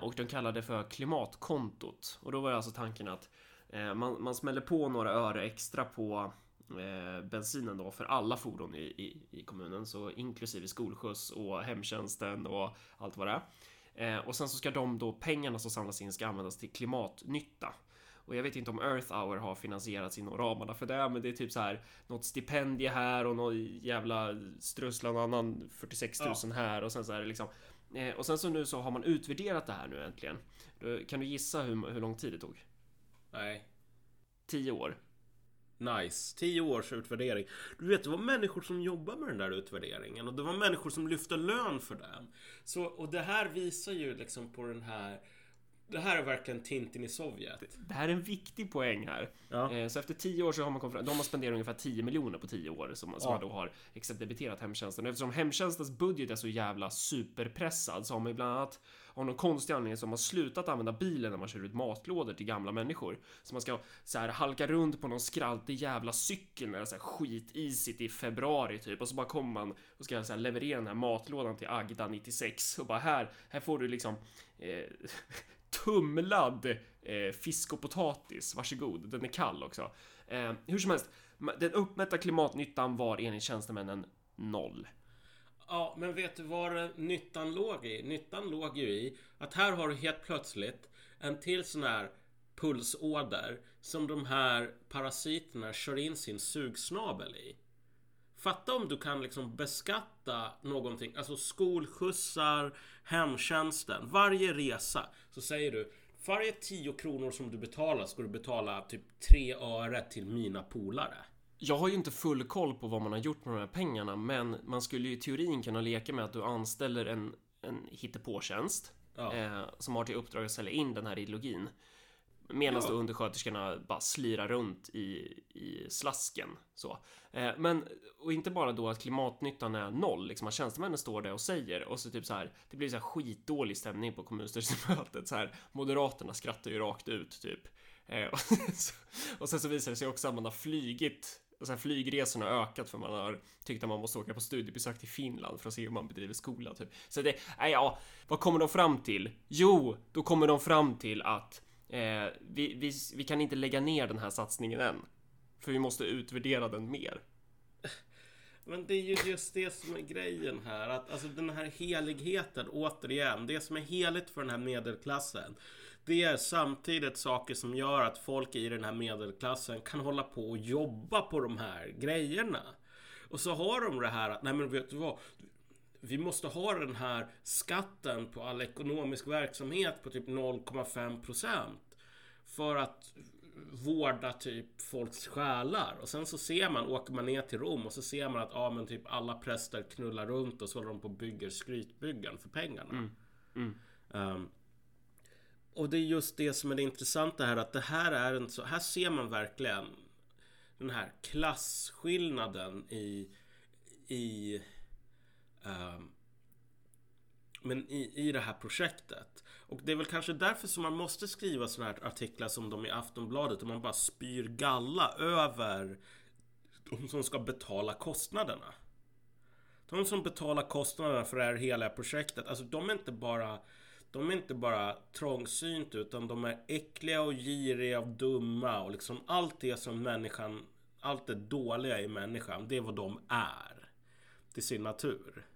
och de kallar det för klimatkontot. Och då var alltså tanken att eh, man, man smäller på några öre extra på eh, bensinen då för alla fordon i, i, i, kommunen, så inklusive skolskjuts och hemtjänsten och allt vad det är. Eh, och sen så ska de då pengarna som samlas in ska användas till klimatnytta. Och jag vet inte om Earth Hour har finansierats inom ramarna för det, men det är typ så här något stipendie här och någon jävla strössla någon annan 46 000 ja. här och sen så är det liksom eh, och sen så nu så har man utvärderat det här nu äntligen. Kan du gissa hur, hur lång tid det tog? Nej. 10 år. Nice. 10 års utvärdering. Du vet, det var människor som jobbade med den där utvärderingen och det var människor som lyfte lön för den. Så, och det här visar ju liksom på den här det här är verkligen Tintin i Sovjet. Det här är en viktig poäng här. Ja. Eh, så efter 10 år så har man kommit fram, de har spenderat ungefär 10 miljoner på 10 år som, som man då har debiterat hemtjänsten. Eftersom hemtjänstens budget är så jävla superpressad så har man ju bland annat av någon konstig anledning som har slutat använda bilen när man kör ut matlådor till gamla människor. Så man ska så här halka runt på någon skraltig jävla cykel när det är så här skitisigt i februari typ och så bara kommer man och ska så här leverera den här matlådan till Agda 96 och bara här, här får du liksom eh, tumlad eh, fisk och potatis. Varsågod, den är kall också. Eh, hur som helst, den uppmätta klimatnyttan var enligt tjänstemännen noll. Ja, men vet du var nyttan låg i? Nyttan låg ju i att här har du helt plötsligt en till sån här pulsåder som de här parasiterna kör in sin sugsnabel i. Fatta om du kan liksom beskatta någonting, alltså skolskjutsar, hemtjänsten, varje resa. Så säger du, varje 10 kronor som du betalar ska du betala typ 3 öre till mina polare. Jag har ju inte full koll på vad man har gjort med de här pengarna, men man skulle ju i teorin kunna leka med att du anställer en, en hittepåtjänst ja. eh, som har till uppdrag att sälja in den här ideologin. Medan ja. då undersköterskorna bara slirar runt i, i slasken. Så. Eh, men, och inte bara då att klimatnyttan är noll, liksom att tjänstemännen står där och säger och så typ så här, det blir så här skitdålig stämning på kommunstyrelsemötet så här. Moderaterna skrattar ju rakt ut typ. Eh, och, och sen så visar det sig också att man har flygit och sen flygresorna har ökat för man har tyckt att man måste åka på studiebesök till Finland för att se hur man bedriver skola typ. Så det, nej ja, vad kommer de fram till? Jo, då kommer de fram till att eh, vi, vi, vi kan inte lägga ner den här satsningen än. För vi måste utvärdera den mer. Men det är ju just det som är grejen här. Att, alltså den här heligheten, återigen. Det som är heligt för den här medelklassen. Det är samtidigt saker som gör att folk i den här medelklassen kan hålla på och jobba på de här grejerna. Och så har de det här att, nej men vet du vad? Vi måste ha den här skatten på all ekonomisk verksamhet på typ 0,5 för att vårda typ folks själar. Och sen så ser man, åker man ner till Rom och så ser man att ja, men typ alla präster knullar runt och så håller de på och bygger skrytbyggen för pengarna. Mm. Mm. Um, och det är just det som är det intressanta här att det här är en så, här ser man verkligen den här klasskillnaden i i um, men i, i det här projektet. Och det är väl kanske därför som man måste skriva sådana här artiklar som de i Aftonbladet och man bara spyr galla över de som ska betala kostnaderna. De som betalar kostnaderna för det här hela projektet, alltså de är inte bara de är inte bara trångsynt utan de är äckliga och giriga och dumma och liksom allt det som människan, allt det dåliga i människan, det är vad de är. Till sin natur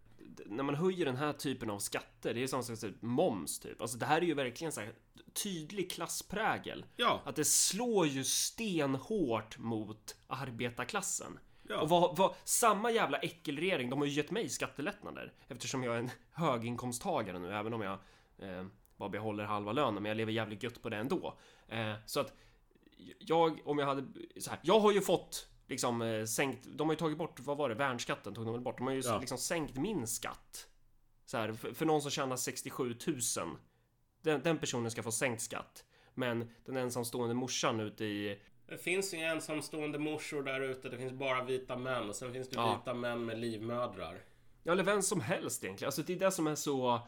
när man höjer den här typen av skatter, det är som sagt moms typ. Alltså det här är ju verkligen så här tydlig klassprägel. Ja. Att det slår ju stenhårt mot arbetarklassen. Ja. Och vad, vad, samma jävla äckelregering, de har ju gett mig skattelättnader eftersom jag är en höginkomsttagare nu, även om jag eh, bara behåller halva lönen, men jag lever jävligt gött på det ändå. Eh, så att jag, om jag hade så här, jag har ju fått liksom eh, sänkt, de har ju tagit bort, vad var det, värnskatten tog de väl bort, de har ju Ja. liksom sänkt min skatt. Så här, för, för någon som tjänar 67 000, den, den personen ska få sänkt skatt. Men den ensamstående morsan ute i Det finns ju ensamstående morsor där ute. Det finns bara vita män och sen finns det Ja. vita män med livmödrar. Ja, eller vem som helst egentligen. Alltså det är det som är så...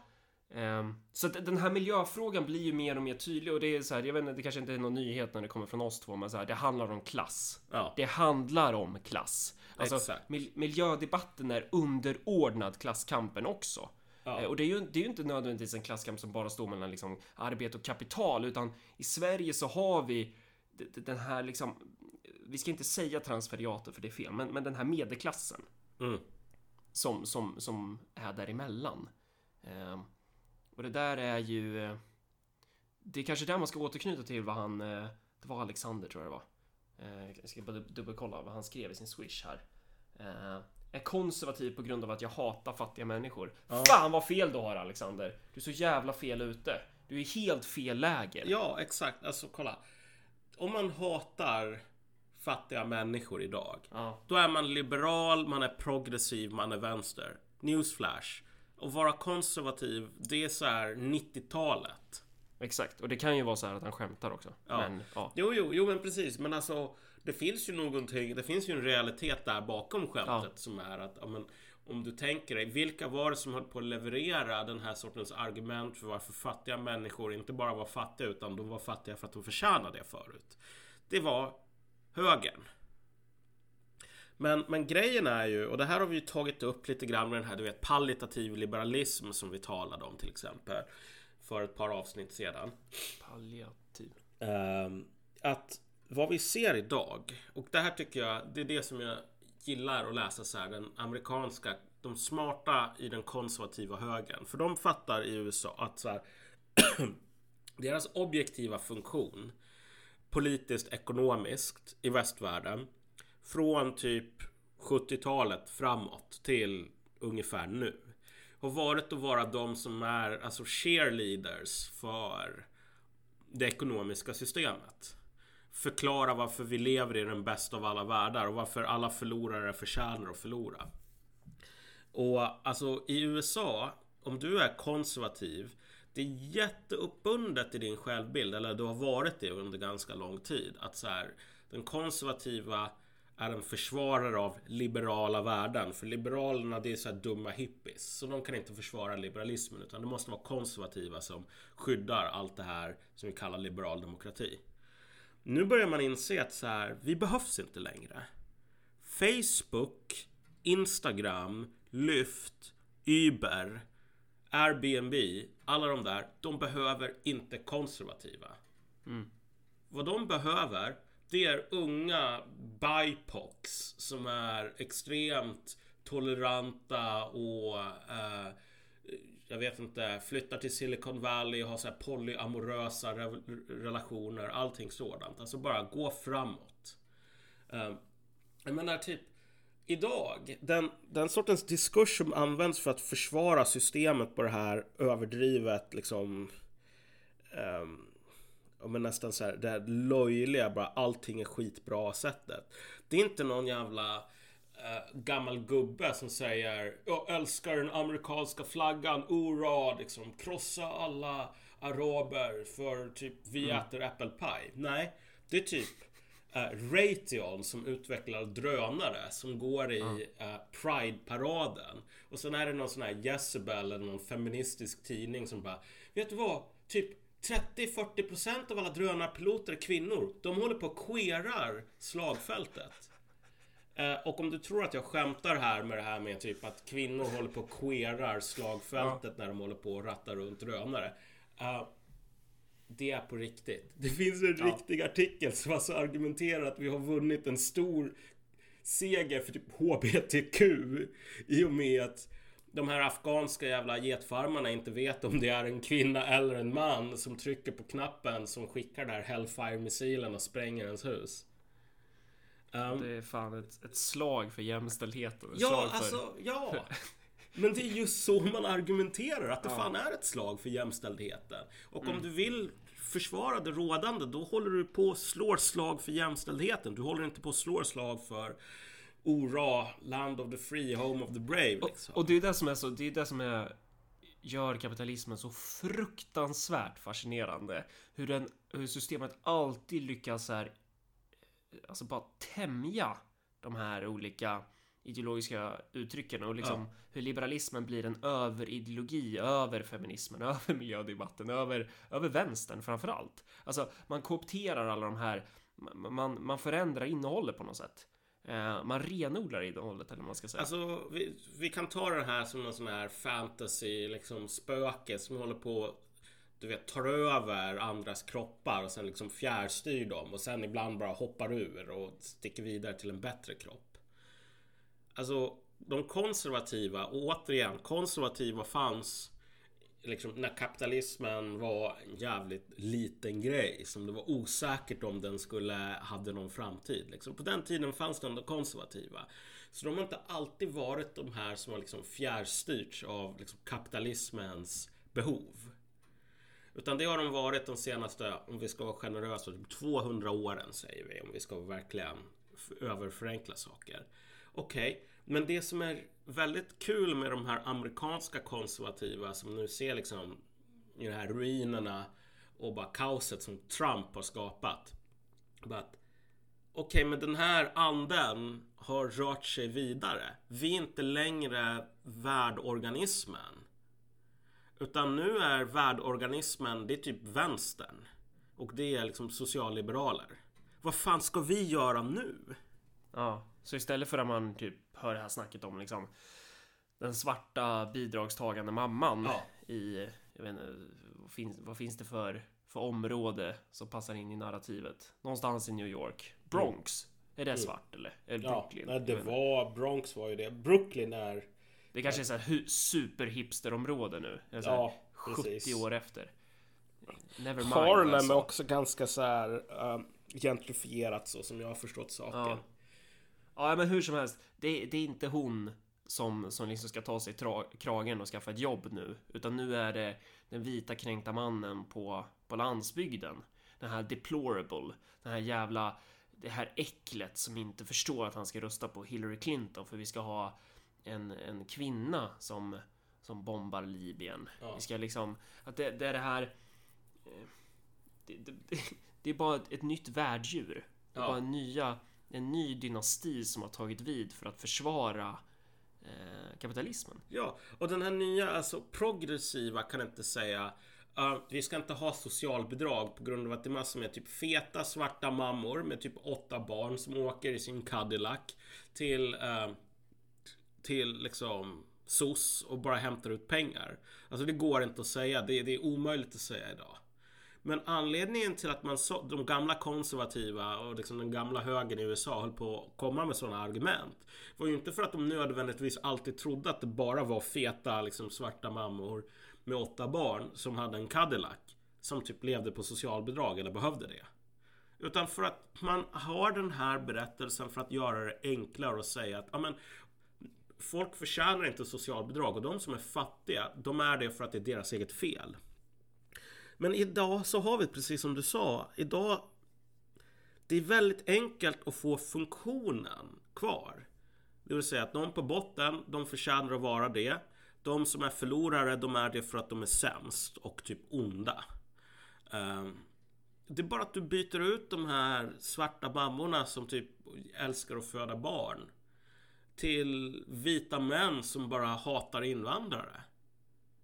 ehm, så att den här miljöfrågan blir ju mer och mer tydlig och det är så här, jag vet inte, det kanske inte är någon nyhet när det kommer från oss två, men så här, det handlar om klass. Ja. Det handlar om klass. Alltså, Exakt. mil- miljödebatten är underordnad klasskampen också. Ja. Eh, Och det är, ju, det är ju inte nödvändigtvis en klasskamp som bara står mellan liksom arbete och kapital, utan i Sverige så har vi den här liksom, vi ska inte säga transferiater för det är fel, men, men den här medelklassen Mm. som, som, som är däremellan. Eh, och det där är ju... Eh, det är kanske där man ska återknyta till vad han... Eh, det var Alexander tror jag det var. Eh, jag ska bara dub- dubbelkolla vad han skrev i sin swish här. Är konservativ på grund av att jag hatar fattiga människor. Fan vad fel du har Alexander! Du är så jävla fel ute. Du är helt fel läger. Ja, exakt. Alltså kolla. Om man hatar fattiga människor idag. Ja. Då är man liberal, man är progressiv, man är vänster. Newsflash. Att vara konservativ, det är så här 90-talet. Exakt, och det kan ju vara så här att han skämtar också. Ja. Men ja. Jo, jo, jo, men precis. Men alltså, det finns ju någonting, det finns ju en realitet där bakom skämtet som är att, ja, men, om du tänker dig, vilka var det som höll på att leverera den här sortens argument för varför fattiga människor inte bara var fattiga utan de var fattiga för att de förtjänade det förut? Det var högern. Men, men grejen är ju, och det här har vi ju tagit upp lite grann med den här, du vet, palliativ liberalism som vi talade om till exempel för ett par avsnitt sedan. Palliativ. Ehm, att vad vi ser idag, och det här tycker jag, det är det som jag gillar att läsa så här, den amerikanska, de smarta i den konservativa högern. För de fattar i USA att så här, deras objektiva funktion politiskt, ekonomiskt i västvärlden från typ 70-talet framåt till ungefär nu har varit att vara de som är alltså cheerleaders för det ekonomiska systemet. Förklara varför vi lever i den bästa av alla världar och varför alla förlorare förtjänar att förlora. Och alltså i USA, om du är konservativ, det är jätteuppbundet i din självbild, eller du har varit det under ganska lång tid, att så här, den konservativa är en försvarare av liberala värden. För liberalerna det är så här dumma hippies. Så de kan inte försvara liberalismen utan det måste vara konservativa som skyddar allt det här som vi kallar liberal demokrati. Nu börjar man inse att så här, vi behövs inte längre. Facebook, Instagram, Lyft, Uber, Airbnb, alla de där, de behöver inte konservativa. Vad de behöver, det är unga BIPOCs som är extremt toleranta och eh, jag vet inte, flyttar till Silicon Valley och har så här polyamorösa re- relationer, allting sådant. Alltså bara gå framåt. Eh, jag menar typ Idag, den, den sortens diskurs som används för att försvara systemet på det här överdrivet liksom ehm, men nästan så här, det här löjliga, bara allting är skitbra sättet. Det är inte någon jävla eh, gammal gubbe som säger Jag älskar den amerikanska flaggan, ura, liksom krossa alla araber för typ vi äter äppelpaj. Nej, det är typ eh, Raytheon som utvecklar drönare som går i eh, Pride-paraden. Och sen är det någon sån här Jezebel eller någon feministisk tidning som bara Vet du vad? Typ 30-40% av alla drönarpiloter är kvinnor. De håller på och queerar slagfältet. Eh, och om du tror att jag skämtar här med det här med typ att kvinnor håller på och queerar slagfältet när de håller på och rattar runt drönare. Eh, det är på riktigt. Det finns en riktig artikel som alltså argumenterar att vi har vunnit en stor seger för typ HBTQ i och med att de här afghanska jävla getfarmarna inte vet om det är en kvinna eller en man som trycker på knappen som skickar den här Hellfire-missilen och spränger ens hus. Um, det är fan ett, ett slag för jämställdheten. ja, slag för... alltså, ja. Men det är just så man argumenterar, att det ja. fan är ett slag för jämställdheten. Och mm. om du vill försvara det rådande, då håller du på att slå slag för jämställdheten. Du håller inte på att slå slag för Ora, land of the free, home of the brave. Liksom. Och, och, det är det som är så, det är det som är gör kapitalismen så fruktansvärt fascinerande. Hur, den, hur systemet alltid lyckas här, alltså bara tämja de här olika ideologiska uttrycken och liksom ja. hur liberalismen blir en överideologi över feminismen, över miljödebatten, över, över vänstern framför allt. Alltså man koopterar alla de här, man, man förändrar innehållet på något sätt. Eh, man renodlar innehållet eller vad man ska säga. Alltså vi, vi kan ta det här som någon sån här fantasy liksom spöke som håller på du vet, tar över andras kroppar och sen liksom fjärrstyr dem och sen ibland bara hoppar ur och sticker vidare till en bättre kropp. Alltså de konservativa, och återigen konservativa fanns liksom när kapitalismen var en jävligt liten grej som det var osäkert om den skulle hade någon framtid. Liksom. På den tiden fanns det ändå konservativa. Så de har inte alltid varit de här som har liksom fjärrstyrts av liksom kapitalismens behov. Utan det har de varit de senaste, om vi ska vara generösa, typ 200 åren säger vi. Om vi ska verkligen överförenkla saker. Okej, okay men det som är väldigt kul med de här amerikanska konservativa som nu ser liksom i de här ruinerna och bara kaoset som Trump har skapat. Okej, okay, men den här anden har rört sig vidare. Vi är inte längre värdorganismen. Utan nu är värdorganismen, det är typ vänstern. Och det är liksom socialliberaler. Vad fan ska vi göra nu? Ja, så istället för att man typ hör det här snacket om liksom den svarta bidragstagande mamman ja. i, jag vet inte, vad finns, vad finns det för, för område som passar in i narrativet? Någonstans i New York. Bronx. Mm. Är det svart eller? Eller Brooklyn? Ja, det var, Bronx var ju det. Brooklyn är... Det kanske är så här superhipsterområde nu. Så ja, 70 precis. år efter. Never mind, Harlem alltså. är också ganska så här um, gentrifierat så som jag har förstått saken. Ja. Ja, men hur som helst. Det, det är inte hon som, som liksom ska ta sig tra, kragen och skaffa ett jobb nu. Utan nu är det den vita kränkta mannen på, på landsbygden. Den här deplorable. Den här jävla... Det här äcklet som inte förstår att han ska rösta på Hillary Clinton för vi ska ha en, en kvinna som, som bombar Libyen. Ja. Vi ska liksom... Att det, det är det här... Eh, det, det, det är bara ett, nytt värddjur. Det är ja. bara nya en ny dynasti som har tagit vid för att försvara eh, kapitalismen. Ja, och den här nya, alltså progressiva kan inte säga Uh, vi ska inte ha socialbidrag på grund av att det är massor med typ feta svarta mammor med typ åtta barn som åker i sin Cadillac till uh, till liksom SOS och bara hämtar ut pengar. Alltså det går inte att säga. Det, det är omöjligt att säga idag. Men anledningen till att man så, de gamla konservativa och liksom den gamla högern i USA höll på att komma med sådana argument var ju inte för att de nödvändigtvis alltid trodde att det bara var feta liksom svarta mammor med åtta barn som hade en Cadillac som typ levde på socialbidrag eller behövde det. Utan för att man har den här berättelsen för att göra det enklare att säga att amen, folk förtjänar inte socialbidrag och de som är fattiga, de är det för att det är deras eget fel. Men idag så har vi precis som du sa, idag det är väldigt enkelt att få funktionen kvar. Det vill säga att de på botten, de förtjänar att vara det. De som är förlorare, de är det för att de är sämst och typ onda. Ehm, det är bara att du byter ut de här svarta mammorna som typ älskar att föda barn. Till vita män som bara hatar invandrare.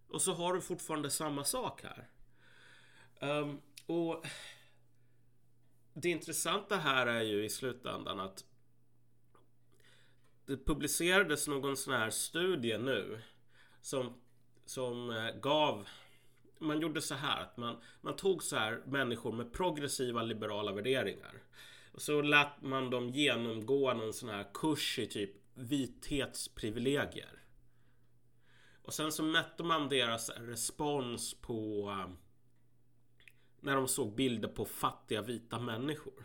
Och så har du fortfarande samma sak här. Um, och det intressanta här är ju i slutändan att det publicerades någon sån här studie nu som, som eh, gav man gjorde så här att man, man tog så här människor med progressiva liberala värderingar. Och så lät man dem genomgå någon sån här kurs i typ vithetsprivilegier. Och sen så mätte man deras respons på ehm, när de såg bilder på fattiga vita människor.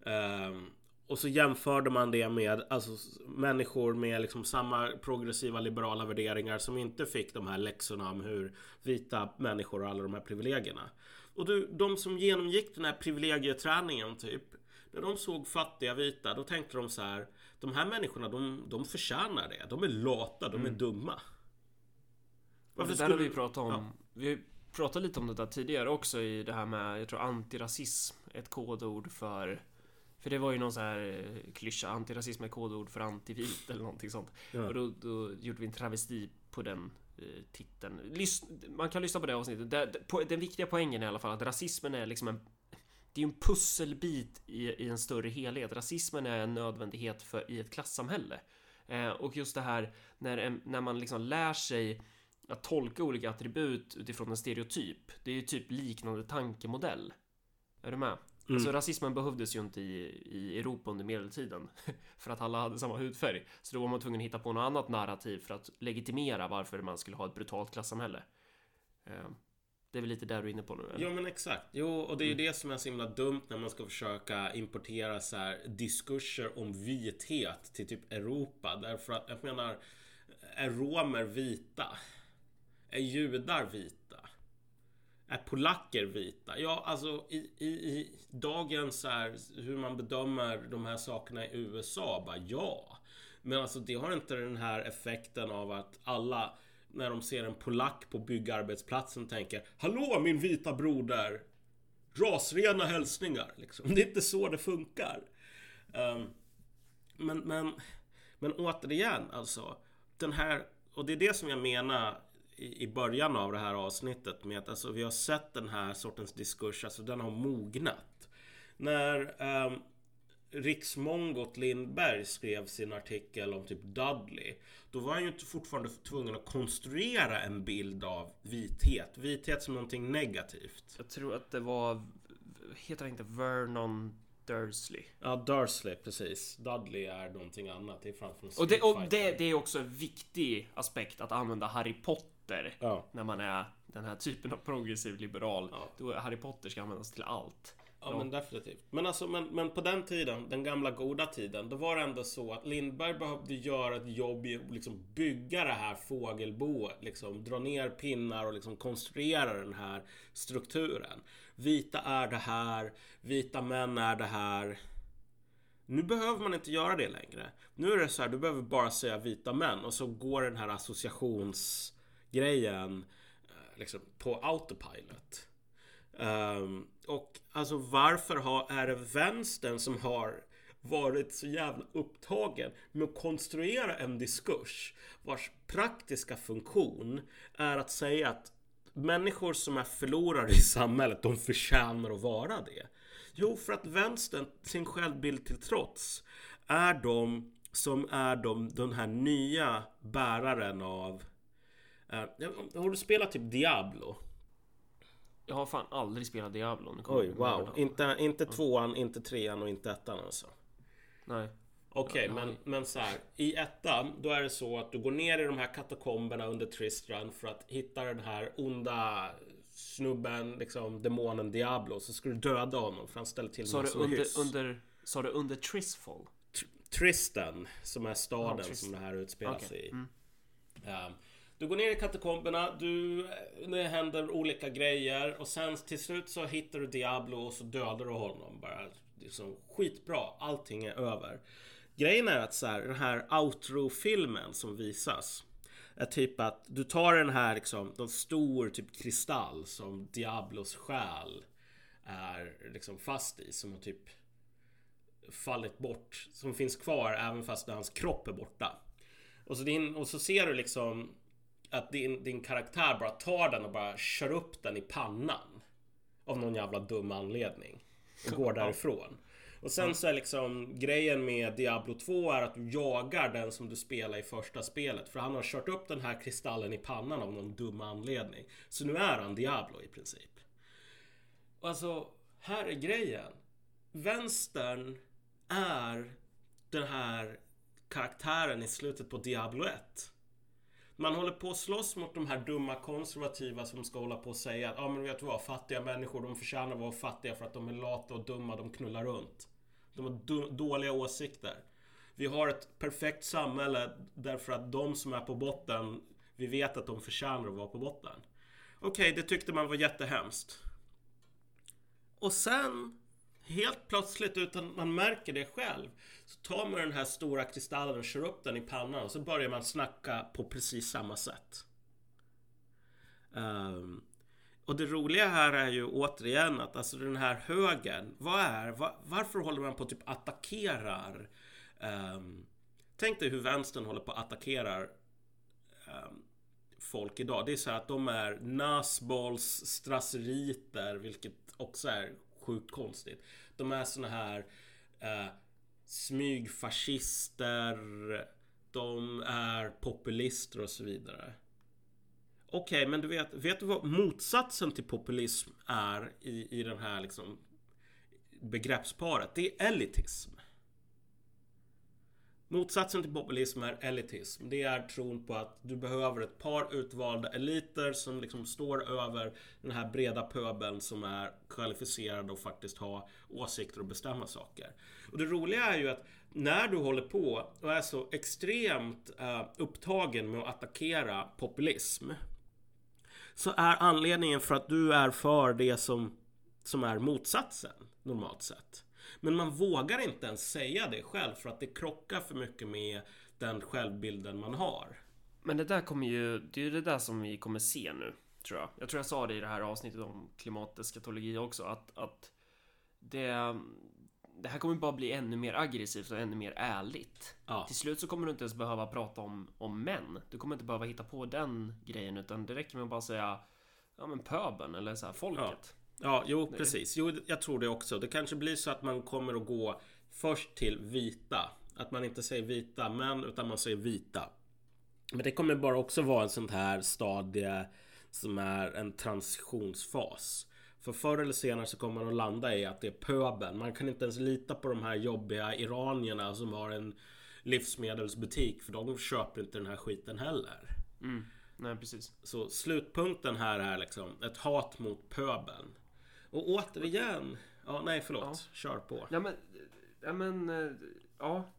Um, och så jämförde man det med alltså, människor med liksom samma progressiva liberala värderingar som inte fick de här läxorna om hur vita människor och alla de här privilegierna. Och du, de som genomgick den här privilegieträningen typ när de såg fattiga vita då tänkte de så här De här människorna de, de förtjänar det. De är lata, de är mm. dumma. Varför det där skulle... har vi pratat om. Ja. Vi pratade lite om det där tidigare också i det här med, jag tror antirasism, ett kodord för för det var ju någon sån här eh, klyscha, antirasism är kodord för antivit eller någonting sånt. Ja. Och då, då, gjorde vi en travesti på den eh, titeln. Lys man kan lyssna på det avsnittet. På, den viktiga poängen är i alla fall att rasismen är liksom en det är en pusselbit i, i en större helhet. Rasismen är en nödvändighet för, i ett klassamhälle. Eh, och just det här när, när man liksom lär sig att tolka olika attribut utifrån en stereotyp. Det är ju typ liknande tankemodell. Är du med? Mm. Alltså rasismen behövdes ju inte i, i Europa under medeltiden för att alla hade samma hudfärg. Så då var man tvungen att hitta på något annat narrativ för att legitimera varför man skulle ha ett brutalt klassamhälle. Eh, det är väl lite där du är inne på nu? Eller? Ja men exakt. Jo, och det är ju mm. det som är så himla dumt när man ska försöka importera så här diskurser om vithet till typ Europa. Därför att jag menar, är romer vita? Är judar vita? Är polacker vita? Ja, alltså i, i, i dagens här, hur man bedömer de här sakerna i USA, bara ja. Men alltså det har inte den här effekten av att alla när de ser en polack på byggarbetsplatsen tänker Hallå min vita broder! Rasrena hälsningar liksom. Det är inte så det funkar. Um, men, men, men återigen alltså. Den här, och det är det som jag menar i, början av det här avsnittet med att alltså, vi har sett den här sortens diskurs, alltså den har mognat. När um, Riksmongot Lindberg skrev sin artikel om typ Dudley. Då var han ju fortfarande tvungen att konstruera en bild av vithet. Vithet som någonting negativt. Jag tror att det var... Heter han inte Vernon Dursley? Ja, Dursley, precis. Dudley är någonting annat. Det är framför Och, det, och det, det, är också en viktig aspekt att använda Harry Potter ja. när man är den här typen av progressiv liberal. Ja. Då Harry Potter ska användas till allt. Ja, ja, men definitivt. Men, alltså, men, men på den tiden, den gamla goda tiden, då var det ändå så att Lindberg behövde göra ett jobb i att liksom bygga det här fågelboet. Liksom, dra ner pinnar och liksom konstruera den här strukturen. Vita är det här, vita män är det här. Nu behöver man inte göra det längre. Nu är det så här, du behöver bara säga vita män och så går den här associationsgrejen grejen eh, liksom, på autopilot. Um, och alltså varför har, är det vänstern som har varit så jävla upptagen med att konstruera en diskurs vars praktiska funktion är att säga att människor som är förlorare i samhället, de förtjänar att vara det. Jo, för att vänstern, sin självbild till trots, är de som är de, den här nya bäraren av... Uh, har du spelat typ Diablo? Jag har fan aldrig spelat Diablo. Oj, wow. Inte, inte tvåan, inte trean och inte ettan alltså. Nej. Okej, okay, men, men så här. I ettan, då är det så att du går ner i de här katakomberna under Tristran för att hitta den här onda snubben, liksom demonen Diablo. Så ska du döda honom för han ställer till med massor under, hyss. under, Sa du under Tristfall? Tr Tristan, som är staden oh, som det här utspelar okay. sig i. Mm. Um, du går ner i katakomberna, du, det händer olika grejer och sen till slut så hittar du Diablo och så dödar du honom bara. Liksom, skitbra, allting är över. Grejen är att så här, den här outro-filmen som visas är typ att du tar den här liksom, den stor typ kristall som Diablos själ är liksom fast i som har typ fallit bort, som finns kvar även fast hans kropp är borta. Och så, din, och så ser du liksom att din, din karaktär bara tar den och bara kör upp den i pannan. Av någon jävla dum anledning. Och går därifrån. Och sen så är liksom grejen med Diablo 2 är att du jagar den som du spelar i första spelet. För han har kört upp den här kristallen i pannan av någon dum anledning. Så nu är han Diablo i princip. Och alltså, här är grejen. Vänstern är den här karaktären i slutet på Diablo 1. Man håller på att slåss mot de här dumma konservativa som ska hålla på och säga att ja men vet du vad, fattiga människor de förtjänar att vara fattiga för att de är lata och dumma, de knullar runt. De har dåliga åsikter. Vi har ett perfekt samhälle därför att de som är på botten, vi vet att de förtjänar att vara på botten. Okej, okay, det tyckte man var jättehemskt. Och sen, helt plötsligt utan man märker det själv, så tar man den här stora kristallen och kör upp den i pannan och så börjar man snacka på precis samma sätt. Um, och det roliga här är ju återigen att alltså den här högen, vad är, var, varför håller man på att typ attackerar? Um, tänk dig hur vänstern håller på att attackerar um, ehm, folk idag. Det är så här att de är nasbolls strasseriter, vilket också är sjukt konstigt. De är såna här eh, smygfascister, de är populister och så vidare. Okej, okay, men du vet, vet du vad motsatsen till populism är i, i den här liksom begreppsparet? Det är elitism. Motsatsen till populism är elitism. Det är tron på att du behöver ett par utvalda eliter som liksom står över den här breda pöbeln som är kvalificerade och faktiskt har åsikter och bestämma saker. Och det roliga är ju att när du håller på och är så extremt eh, upptagen med att attackera populism så är anledningen för att du är för det som, som är motsatsen normalt sett. Men man vågar inte ens säga det själv för att det krockar för mycket med den självbilden man har. Men det där kommer ju, det är ju det där som vi kommer se nu, tror jag. Jag tror jag sa det i det här avsnittet om klimateskatologi också, att, att det, det här kommer bara bli ännu mer aggressivt och ännu mer ärligt. Ja. Till slut så kommer du inte ens behöva prata om, om män. Du kommer inte behöva hitta på den grejen, utan det räcker med att bara säga ja men pöben eller så här folket. Ja, ja jo precis. Jo, jag tror det också. Det kanske blir så att man kommer att gå först till vita. Att man inte säger vita män, utan man säger vita. Men det kommer bara också vara en sån här stadie som är en transitionsfas. För förr eller senare så kommer man att landa i att det är pöben. Man kan inte ens lita på de här jobbiga iranierna som har en livsmedelsbutik. För de köper inte den här skiten heller. Mm. Nej, precis. Så slutpunkten här är liksom ett hat mot pöbeln. Och återigen... Ja, nej förlåt. Ja. Kör på. Ja men... Ja men... Eh, ja.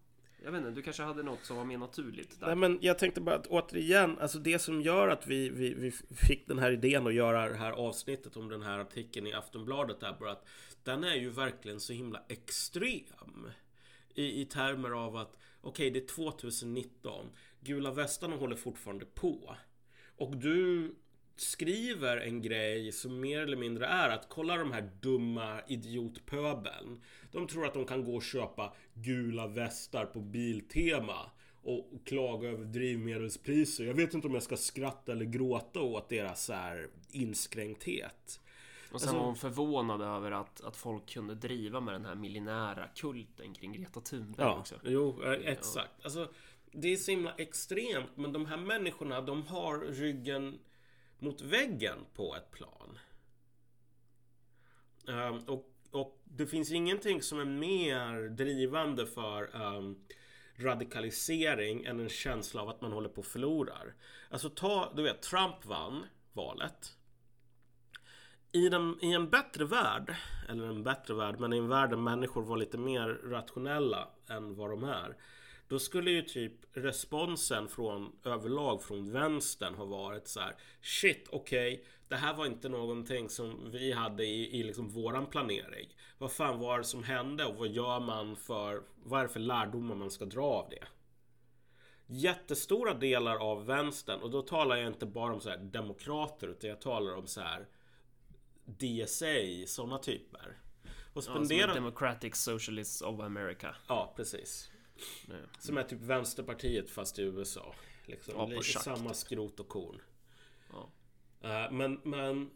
Jag vet inte, du kanske hade något som var mer naturligt där. Nej men jag tänkte bara att återigen, alltså det som gör att vi, vi, vi fick den här idén att göra det här avsnittet om den här artikeln i Aftonbladet där bara att den är ju verkligen så himla extrem. I, i termer av att okej, okay, det är 2019. Gula västarna håller fortfarande på. Och du skriver en grej som mer eller mindre är att kolla de här dumma idiotpöbeln. De tror att de kan gå och köpa gula västar på Biltema och klaga över drivmedelspriser. Jag vet inte om jag ska skratta eller gråta åt deras så här inskränkthet. Och sen alltså, var hon förvånad över att, att folk kunde driva med den här millinära kulten kring Greta Thunberg ja, också. Jo, eh, exakt. Alltså, det är så himla extremt, men de här människorna, de har ryggen mot väggen på ett plan. Um, och, och, det finns ingenting som är mer drivande för um, radikalisering än en känsla av att man håller på att förlorar. Alltså ta, du vet, Trump vann valet. I, den, I en bättre värld, eller en bättre värld, men i en värld där människor var lite mer rationella än vad de är då skulle ju typ responsen från överlag från vänstern ha varit så här Shit, okej, okay, det här var inte någonting som vi hade i, i liksom våran planering. Vad fan var det som hände och vad gör man för, vad är det för lärdomar man ska dra av det? Jättestora delar av vänstern, och då talar jag inte bara om så här demokrater, utan jag talar om så här DSA, sådana typer. Och spendera... Ja, Democratic Socialists of America. Ja, precis. Nej. Som är typ Vänsterpartiet fast i USA. Liksom. Ja, Lite samma typ. skrot och korn. Ja. Uh, men, men...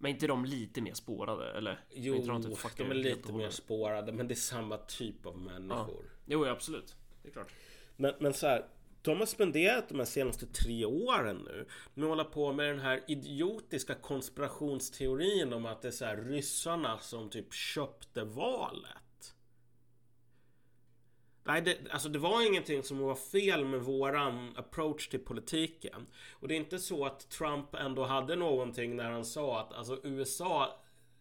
Men inte de lite mer spårade eller? Jo, de, de är lite mer spårade men det är samma typ av människor. Ja. Jo, absolut. Det är klart. Men, men så här, de har spenderat de här senaste tre åren nu med att hålla på med den här idiotiska konspirationsteorin om att det är så här ryssarna som typ köpte valet. Nej, det, alltså det var ingenting som var fel med våran approach till politiken. Och det är inte så att Trump ändå hade någonting när han sa att alltså USA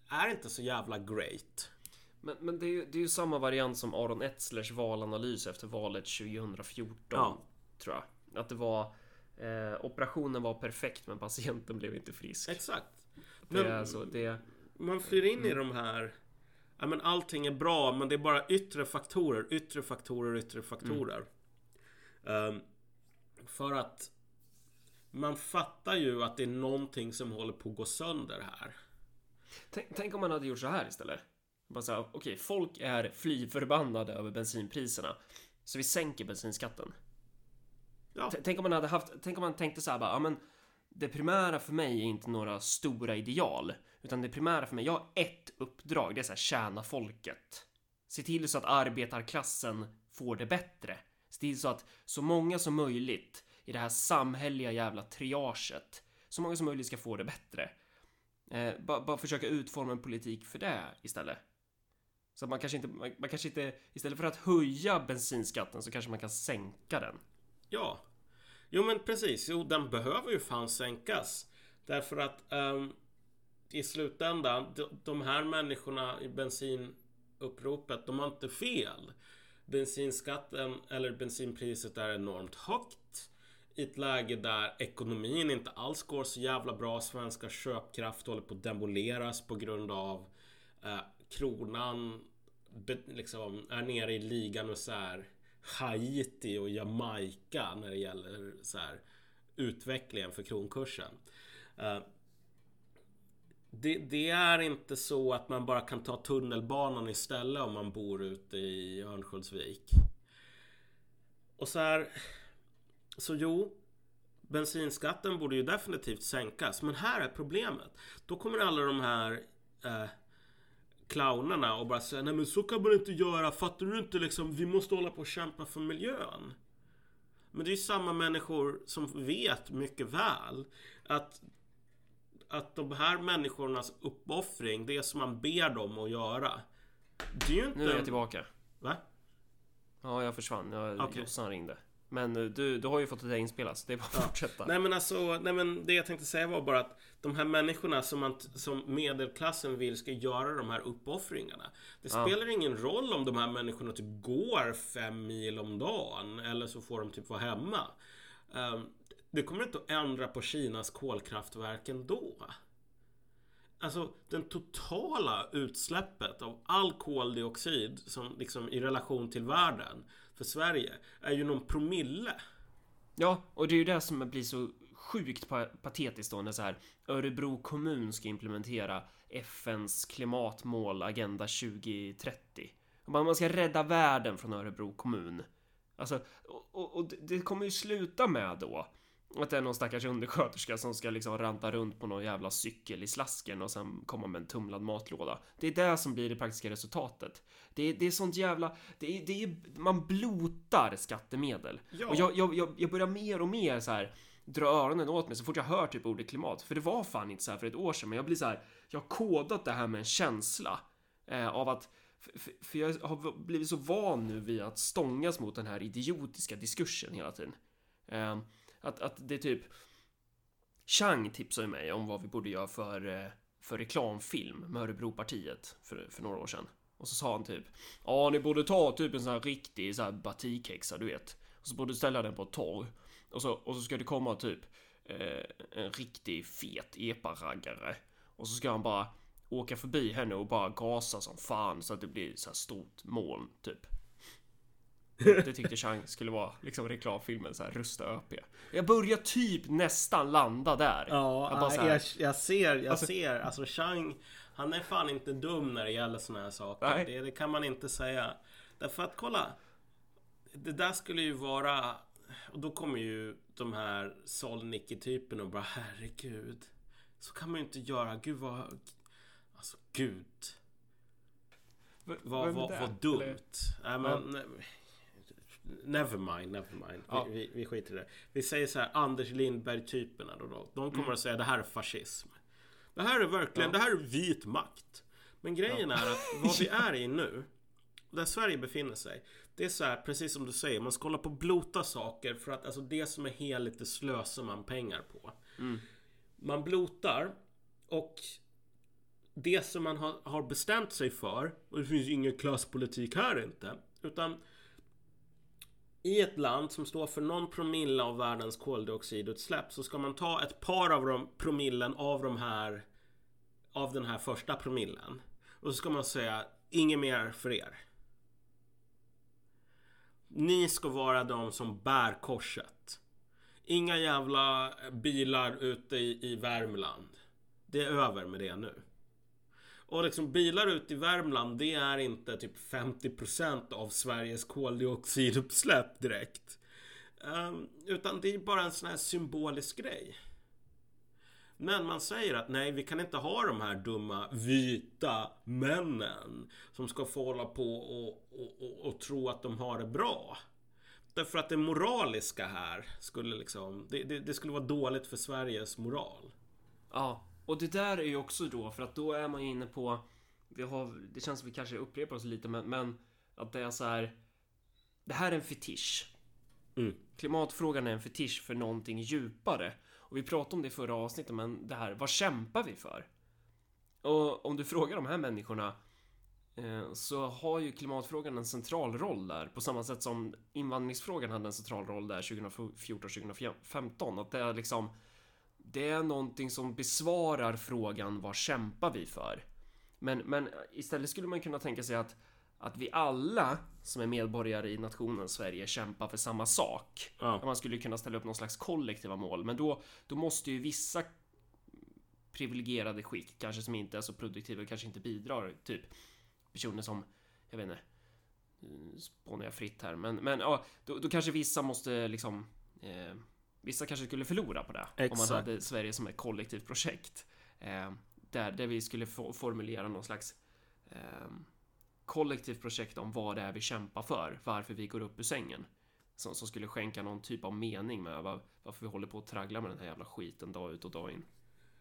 är inte så jävla great. Men, men det, är ju, det är ju samma variant som Aron Etzlers valanalys efter valet 2014. Ja. Tror jag. Att det var... Eh, operationen var perfekt men patienten blev inte frisk. Exakt. Det Men- alltså, det... Man flyr in i de här... Ja, men allting är bra, men det är bara yttre faktorer, yttre faktorer, yttre faktorer. Ehm, för att man fattar ju att det är någonting som håller på att gå sönder här. Tänk, tänk om man hade gjort så här istället. Bara så här, okej, folk är fly förbannade över bensinpriserna. Så vi sänker bensinskatten. Ja. Tänk om man hade haft, tänk om man tänkte så här bara, ja men det primära för mig är inte några stora ideal, utan det primära för mig, jag har ett uppdrag, det är så här tjäna folket. Se till så att arbetarklassen får det bättre. Se till så att så många som möjligt i det här samhälleliga jävla triaget, så många som möjligt ska få det bättre. Eh, bara, bara försöka utforma en politik för det istället. Så att man kanske inte, man, man kanske inte, istället för att höja bensinskatten så kanske man kan sänka den. Ja. Jo men precis, jo den behöver ju fan sänkas. Därför att um, i slutändan, de, här människorna i bensinuppropet, de har inte fel. Bensinskatten eller bensinpriset är enormt högt. I ett läge där ekonomin inte alls går så jävla bra. Svenska köpkraft håller på att demoleras på grund av eh, kronan be, liksom, är nere i ligan och så här Haiti och Jamaica när det gäller så här, utvecklingen för kronkursen. Eh, det, det är inte så att man bara kan ta tunnelbanan istället om man bor ute i Örnsköldsvik. Och så här... Så jo, bensinskatten borde ju definitivt sänkas. Men här är problemet. Då kommer alla de här eh, clownerna och bara säga Nej men så kan man inte göra. Fattar du inte liksom? Vi måste hålla på och kämpa för miljön. Men det är ju samma människor som vet mycket väl att att de här människornas uppoffring, det som man ber dem att göra. Det är ju inte... Nu är jag tillbaka. Va? Ja, jag försvann. Jag, Okej. Jossan ringde. Men eh, du, du har ju fått det där inspelat, så det är bara att fortsätta. Nej men alltså, nej men det jag tänkte säga var bara att de här människorna som, man, som medelklassen vill ska göra de här uppoffringarna. Det Ja. spelar ingen roll om de här människorna typ går fem mil om dagen eller så får de typ vara hemma. Ehm, det kommer inte att ändra på Kinas kolkraftverk ändå. Alltså den totala utsläppet av all koldioxid som liksom i relation till världen för Sverige är ju någon promille. Ja, och det är ju det som blir så sjukt patetiskt då när så här Örebro kommun ska implementera FNs klimatmål Agenda 2030. Man man ska rädda världen från Örebro kommun. Alltså, och, och, och det kommer ju sluta med då att det är någon stackars undersköterska som ska liksom ranta runt på någon jävla cykel i slasken och sen komma med en tumlad matlåda. Det är det som blir det praktiska resultatet. Det är, det är sånt jävla... Det är, det är, man blotar skattemedel. Ja. Och jag, jag, jag, börjar mer och mer så här dra öronen åt mig så fort jag hör typ ordet klimat. För det var fan inte så här för ett år sedan, men jag blir så här. Jag har kodat det här med en känsla eh, av att för, för- för jag har blivit så van nu vid att stångas mot den här idiotiska diskursen hela tiden. Eh, att, att det är typ Chang tipsade ju mig om vad vi borde göra för, eh, för reklamfilm med Örebropartiet för, för några år sedan. Och så sa han typ Ja, ni borde ta typ en sån här riktig så här batikhäxa, du vet. Och så borde du ställa den på ett torg. Och så, och så ska det komma typ eh, en riktig fet epa-raggare. Och så ska han bara åka förbi henne och bara gasa som fan så att det blir så här stort moln, typ. Det tyckte Chang skulle vara liksom reklamfilmen så här rusta ÖP. Jag börjar typ nästan landa där. Ja, Jag bara så jag, här- jag, ser, jag Alltså- ser. Alltså Chang, han är fan inte dum när det gäller såna här saker. Det, det kan man inte säga. Därför att kolla. Det där skulle ju vara... Och då kommer ju de här Solnicki-typerna och bara herregud. Så kan man ju inte göra. Gud vad... Alltså gud. Vad, vad, vad dumt. Eller- Nej, men, ne- Never mind, never mind. Ja. Vi, vi, vi skiter i det. Vi säger så här, Anders Lindberg-typerna då, då. De kommer att säga det här är fascism. Det här är verkligen, Ja. det här är vit makt. Men grejen är att vad vi är i nu där Sverige befinner sig. Det är så här, precis som du säger, man ska hålla på och blota saker för att alltså det som är heligt det slösar man pengar på. Mm. Man blotar och det som man har, har bestämt sig för, och det finns ingen klasspolitik här inte, utan i ett land som står för någon promille av världens koldioxidutsläpp så ska man ta ett par av de promillen av de här av den här första promillen. Och så ska man säga inget mer för er. Ni ska vara de som bär korset. Inga jävla bilar ute i, i Värmland. Det är över med det nu. Och liksom bilar ut i Värmland det är inte typ 50% av Sveriges koldioxidutsläpp direkt. Um, utan det är bara en sån här symbolisk grej. Men man säger att nej, vi kan inte ha de här dumma vita männen som ska få hålla på och, och, och, och tro att de har det bra. Därför att det moraliska här skulle liksom, det, det, det skulle vara dåligt för Sveriges moral. Ja, och det där är ju också då, för att då är man ju inne på, vi har, det känns som vi kanske upprepar oss lite, men, men att det är så här, det här är en fetisch. Mm. Klimatfrågan är en fetisch för någonting djupare. Och vi pratade om det i förra avsnittet, men det här, vad kämpar vi för? Och om du frågar de här människorna eh, så har ju klimatfrågan en central roll där på samma sätt som invandringsfrågan hade en central roll där 2014-2015. Att det är liksom det är någonting som besvarar frågan vad kämpar vi för? Men, men istället skulle man kunna tänka sig att att vi alla som är medborgare i nationen Sverige kämpar för samma sak. Ja. Man skulle kunna ställa upp någon slags kollektiva mål, men då, då måste ju vissa privilegierade skick, kanske som inte är så produktiva, kanske inte bidrar, typ personer som, jag vet inte, spånar jag fritt här, men, men ja, då, då kanske vissa måste liksom eh, Vissa kanske skulle förlora på det Exakt. om man hade Sverige som ett kollektivt projekt. Eh, där, där vi skulle få, formulera någon slags eh, kollektivt projekt om vad det är vi kämpar för, varför vi går upp ur sängen. Som, som skulle skänka någon typ av mening med var, varför vi håller på att traggla med den här jävla skiten dag ut och dag in.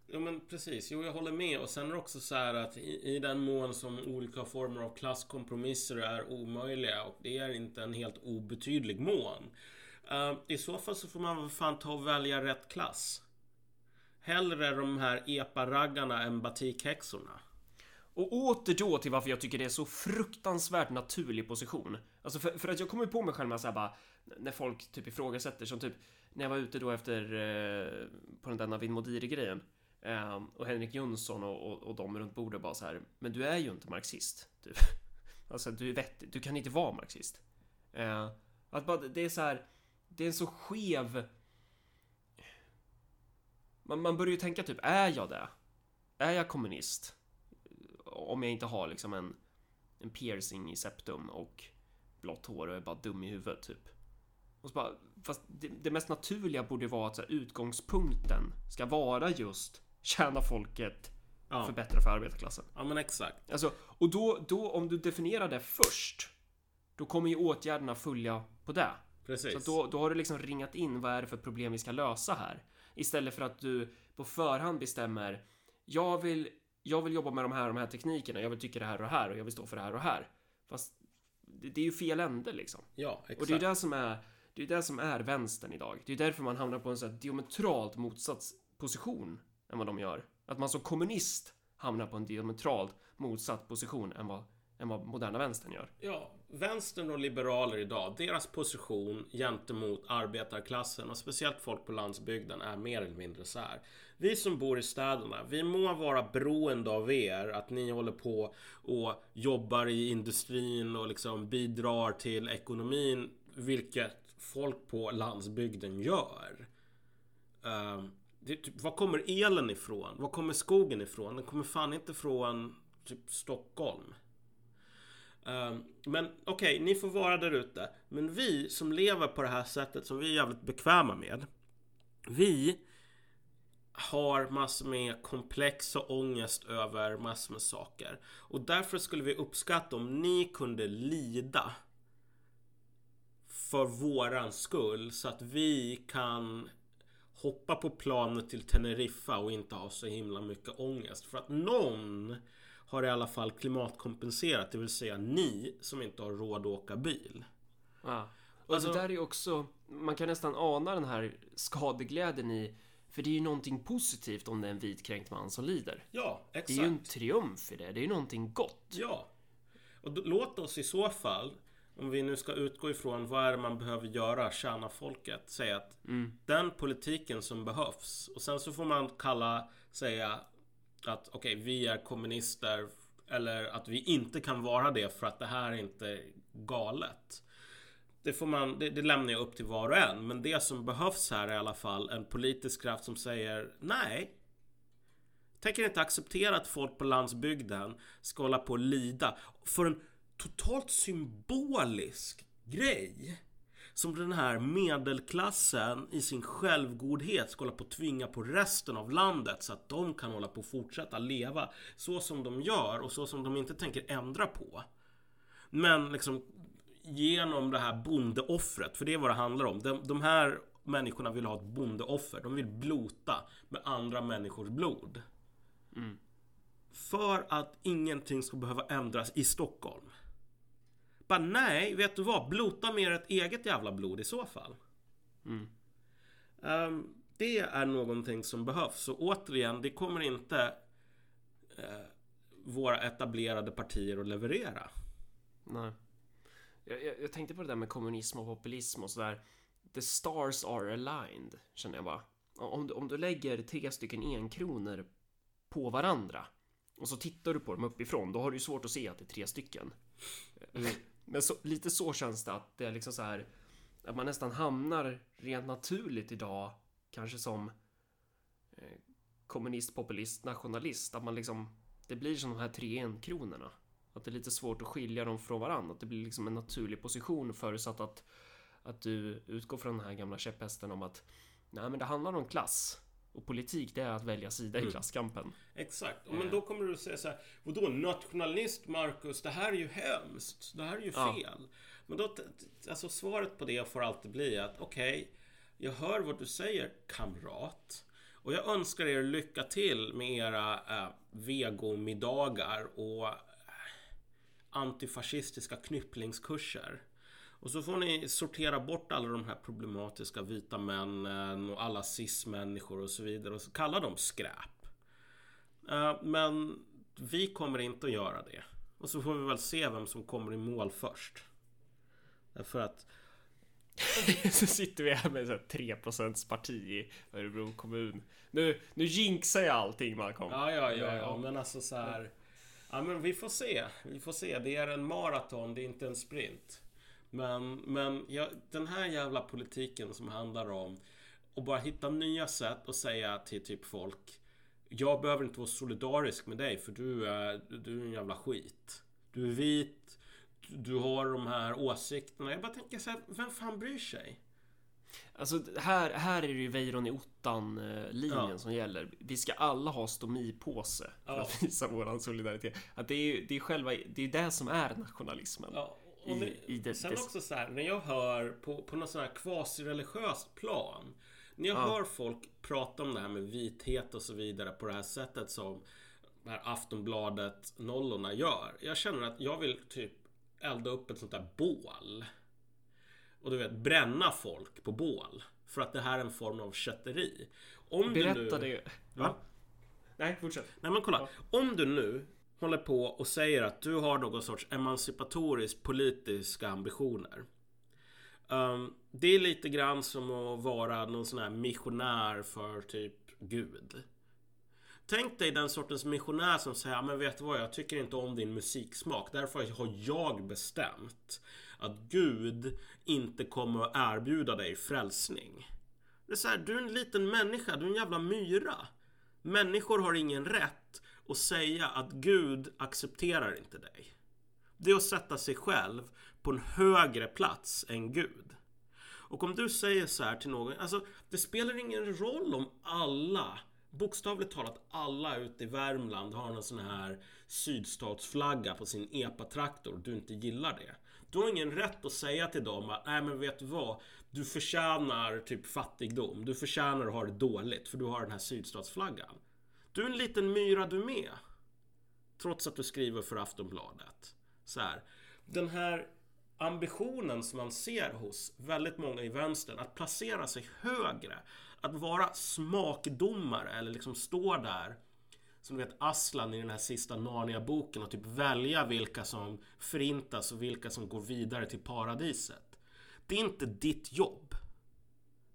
Ja men precis, jo jag håller med och sen är det också så här att i, i den mån som olika former av klasskompromisser är omöjliga och det är inte en helt obetydlig mån. Uh, I så fall så får man väl fan ta och välja rätt klass. Hellre de här epa-raggarna än batikhäxorna. Och åter då till varför jag tycker det är så fruktansvärt naturlig position. Alltså för, för att jag kommer på mig själv med så här bara när folk typ ifrågasätter som typ när jag var ute då efter eh, på den där Navid Modiri grejen eh, och Henrik Jönsson och, och, och de runt bordet bara så här. Men du är ju inte marxist. Typ. Alltså du är vettig. Du kan inte vara marxist. Eh, att bara det är så här. Det är en så skev. Man, man börjar ju tänka typ är jag det? Är jag kommunist? om jag inte har liksom en, en piercing i septum och blått hår och är bara dum i huvudet typ. Och så bara, fast det, det mest naturliga borde vara att så här, utgångspunkten ska vara just tjäna folket, Ja. förbättra för arbetarklassen. Ja men exakt. Alltså, och då, då om du definierar det först, då kommer ju åtgärderna följa på det. Precis. Så då, då har du liksom ringat in vad är det för problem vi ska lösa här. Istället för att du på förhand bestämmer jag vill, jag vill jobba med de här och de här teknikerna, jag vill tycka det här och det här och jag vill stå för det här och det här. Fast det, det är ju fel ände liksom. Ja, exakt. Och det är det som är, det är det som är vänstern idag. Det är därför man hamnar på en så här diametralt motsatt position än vad de gör. Att man som kommunist hamnar på en diametralt motsatt position än vad, än vad moderna vänstern gör. Ja, vänstern och liberaler idag, deras position gentemot arbetarklassen och speciellt folk på landsbygden är mer eller mindre så här. Vi som bor i städerna, vi må vara beroende av er, att ni håller på och jobbar i industrin och liksom bidrar till ekonomin, vilket folk på landsbygden gör. Um, det typ, var kommer elen ifrån? Var kommer skogen ifrån? Den kommer fan inte från typ Stockholm. Ehm, men okej, ni får vara där ute. Men vi som lever på det här sättet som vi är jävligt bekväma med. Vi har massor med komplex och ångest över massor med saker. Och därför skulle vi uppskatta om ni kunde lida för våran skull så att vi kan hoppa på planet till Teneriffa och inte ha så himla mycket ångest. För att någon har i alla fall klimatkompenserat. Det vill säga ni som inte har råd att åka bil. Ja. Och Alltså- det där är också, man kan nästan ana den här skadeglädjen i, för det är ju någonting positivt om det är en vitkränkt man som lider. Ja, exakt. Det är ju en triumf i det, det är ju någonting gott. Ja. Och då, låt oss i så fall, om vi nu ska utgå ifrån vad är det man behöver göra, tjäna folket, säga att den politiken som behövs. Och sen så får man kalla, säga att okej, vi är kommunister eller att vi inte kan vara det för att det här är inte galet. Det, får man, det, det lämnar jag upp till var och en. Men det som behövs här är i alla fall en politisk kraft som säger nej, tänker inte acceptera att folk på landsbygden ska hålla på och lida för en totalt symbolisk grej. Som den här medelklassen i sin självgodhet ska hålla på att tvinga på resten av landet så att de kan hålla på och fortsätta leva så som de gör och så som de inte tänker ändra på. Men liksom genom det här bondeoffret, för det är vad det handlar om. De, de här människorna vill ha ett bondeoffer. De vill blota med andra människors blod. För att ingenting ska behöva ändras i Stockholm. Bara nej, vet du vad? Blota med ert eget jävla blod i så fall. Ehm, det är någonting som behövs. Så återigen, det kommer inte eh, våra etablerade partier att leverera. Nej. Jag, jag, jag tänkte på det där med kommunism och populism och sådär. The stars are aligned, känner jag bara. Om du, om du lägger tre stycken enkronor på varandra och så tittar du på dem uppifrån, då har du ju svårt att se att det är tre stycken. Men så, lite så känns det att det är liksom så här att man nästan hamnar rent naturligt idag, kanske som eh, kommunist, populist, nationalist, att man liksom det blir som de här tre enkronorna. Att det är lite svårt att skilja dem från varandra. Att det blir liksom en naturlig position förutsatt att, att du utgår från den här gamla käpphästen om att nej, men det handlar om klass. Och politik, det är att välja sida i klasskampen. Exakt. Men då kommer du säga så här. Vadå nationalist Marcus? Det här är ju hemskt. Det här är ju Ja. fel. Men då, alltså svaret på det får alltid bli att okej, jag hör vad du säger kamrat. Och jag önskar er lycka till med era äh, vegomiddagar och äh, antifascistiska knypplingskurser. Och så får ni sortera bort alla de här problematiska vita männen och alla cis-människor och så vidare och så kalla dem skräp. Eh, Men vi kommer inte att göra det. Och så får vi väl se vem som kommer i mål först. Därför att så sitter vi här med ett 3% parti i Örebro kommun. Nu, nu jinxar jag allting Malcolm. Ja, ja, ja, ja, men alltså så här. Ja, men vi får se. Vi får se. Det är en maraton, det är inte en sprint. Men, men ja, den här jävla politiken som handlar om att bara hitta nya sätt att säga till typ folk. Jag behöver inte vara solidarisk med dig för du är, du är en jävla skit. Du är vit. du- har de här åsikterna. Jag bara tänker så här, vem fan bryr sig? Alltså här, här är det ju Weiron i ottan-linjen Ja. som gäller. Vi ska alla ha stomipåse för Ja. att visa våran solidaritet. Att det är ju det är själva, det är det som är nationalismen. Ja, och I- det, i det- sen också så här, när jag hör på, på något sån här quasi-religiöst plan. När jag Ja. hör folk prata om det här med vithet och så vidare på det här sättet som det här Aftonbladet nollorna gör. Jag känner att jag vill typ elda upp ett sånt där bål. Och du vet, bränna folk på bål. För att det här är en form av kötteri. Om du Berätta nu... det. Va? Nej, fortsätt. Nej men kolla. Om du nu håller på och säger att du har någon sorts emancipatorisk politiska ambitioner. Um, det är lite grann som att vara någon sån här missionär för typ Gud. Tänk dig den sortens missionär som säger, men vet du vad, jag tycker inte om din musiksmak. Därför har jag bestämt att Gud inte kommer att erbjuda dig frälsning. Det är så här, du är en liten människa, du är en jävla myra. Människor har ingen rätt och säga att Gud accepterar inte dig. Det är att sätta sig själv på en högre plats än Gud. Och om du säger så här till någon, alltså det spelar ingen roll om alla, bokstavligt talat alla ute i Värmland har en sån här sydstatsflagga på sin epatraktor och du inte gillar det. Du har ingen rätt att säga till dem att nej men vet du vad, du förtjänar typ fattigdom, du förtjänar att ha det dåligt för du har den här sydstatsflaggan. Du är en liten myra du med. Trots att du skriver för Aftonbladet. Så här. Den här ambitionen som man ser hos väldigt många i vänstern att placera sig högre. Att vara smakdomare eller liksom stå där som du vet Aslan i den här sista Narnia-boken och typ välja vilka som förintas och vilka som går vidare till paradiset. Det är inte ditt jobb.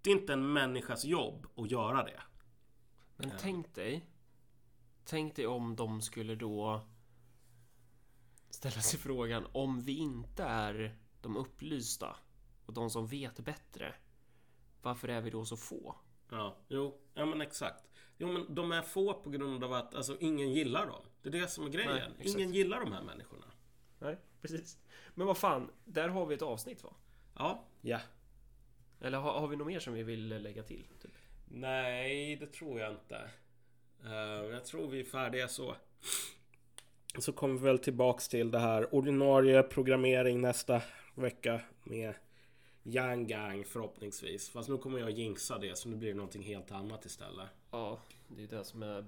Det är inte en människas jobb att göra det. Men tänk dig. Tänk dig om de skulle då ställa sig frågan om vi inte är de upplysta och de som vet bättre. Varför är vi då så få? Ja, jo, ja men exakt. Jo men de är få på grund av att alltså, ingen gillar dem. Det är det som är grejen. Nej, ingen gillar de här människorna. Nej, precis. Men vad fan, där har vi ett avsnitt va? Ja, ja. Eller har, har vi något mer som vi vill lägga till? Typ? Nej, det tror jag inte. Eh, jag tror vi är färdiga så. Så kommer vi väl tillbaks till det här ordinarie programmering nästa vecka med Yang Gang förhoppningsvis. Fast nu kommer jag jinxa det så nu blir det någonting helt annat istället. Ja, det är det som är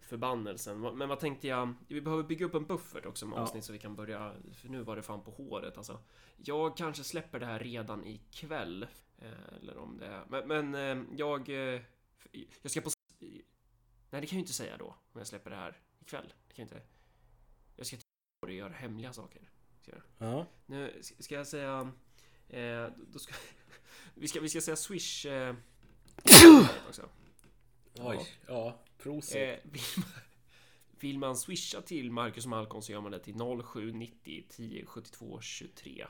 förbannelsen. Men vad tänkte jag? Vi behöver bygga upp en buffert också med Ja. avsnitt så vi kan börja. För nu var det fan på håret alltså. Jag kanske släpper det här redan ikväll. Eh, Eller om det är... Men, men eh, jag... Jag ska på... Nej, det kan jag ju inte säga då. Om jag släpper det här ikväll. Det kan jag inte... Jag ska till och göra hemliga saker. Ska jag. Ja. Nu ska- jag säga... Eh, då ska, vi, ska, vi ska säga Swish... Eh, också. Oj, ja. Prosit. Eh, vill, man, vill man swisha till Marcus Malcolm så gör man det till 0790 10 72 23.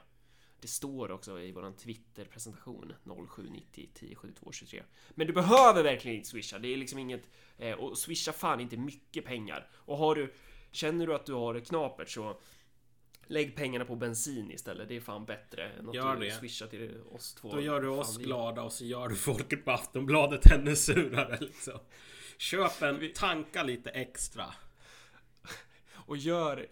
Det står också i våran Twitter-presentation 0790 10 72 23. Men du behöver verkligen inte swisha. Det är liksom inget... Eh, och swisha fan inte mycket pengar. Och har du... Känner du att du har det knapert så Lägg pengarna på bensin istället. Det är fan bättre än att Gör det. swishar till oss två. Då gör du Fan, oss vi- glada och så gör du folket på Aftonbladet ännu surare liksom. Köp en, tanka lite extra. och gör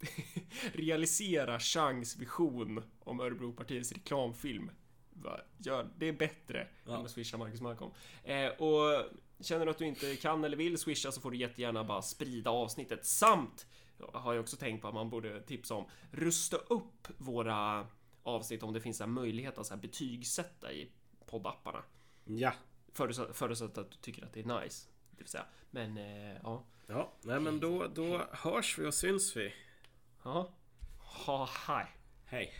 realisera Changs vision om Örebropartiets reklamfilm. Va, Gör, det är bättre Ja. än att swisha Marcus Malcolm. Eh, och känner du att du inte kan eller vill swisha så får du jättegärna bara sprida avsnittet. Samt har jag också tänkt på att man borde tipsa om rusta upp våra avsnitt om det finns en möjlighet att så här betygsätta i poddapparna. Ja. Förutsatt, förutsatt att du tycker att det är nice. Det vill säga. Men eh, ja. Ja, nej men då, då hörs vi och syns vi. Ja. Ha, hej. Hej.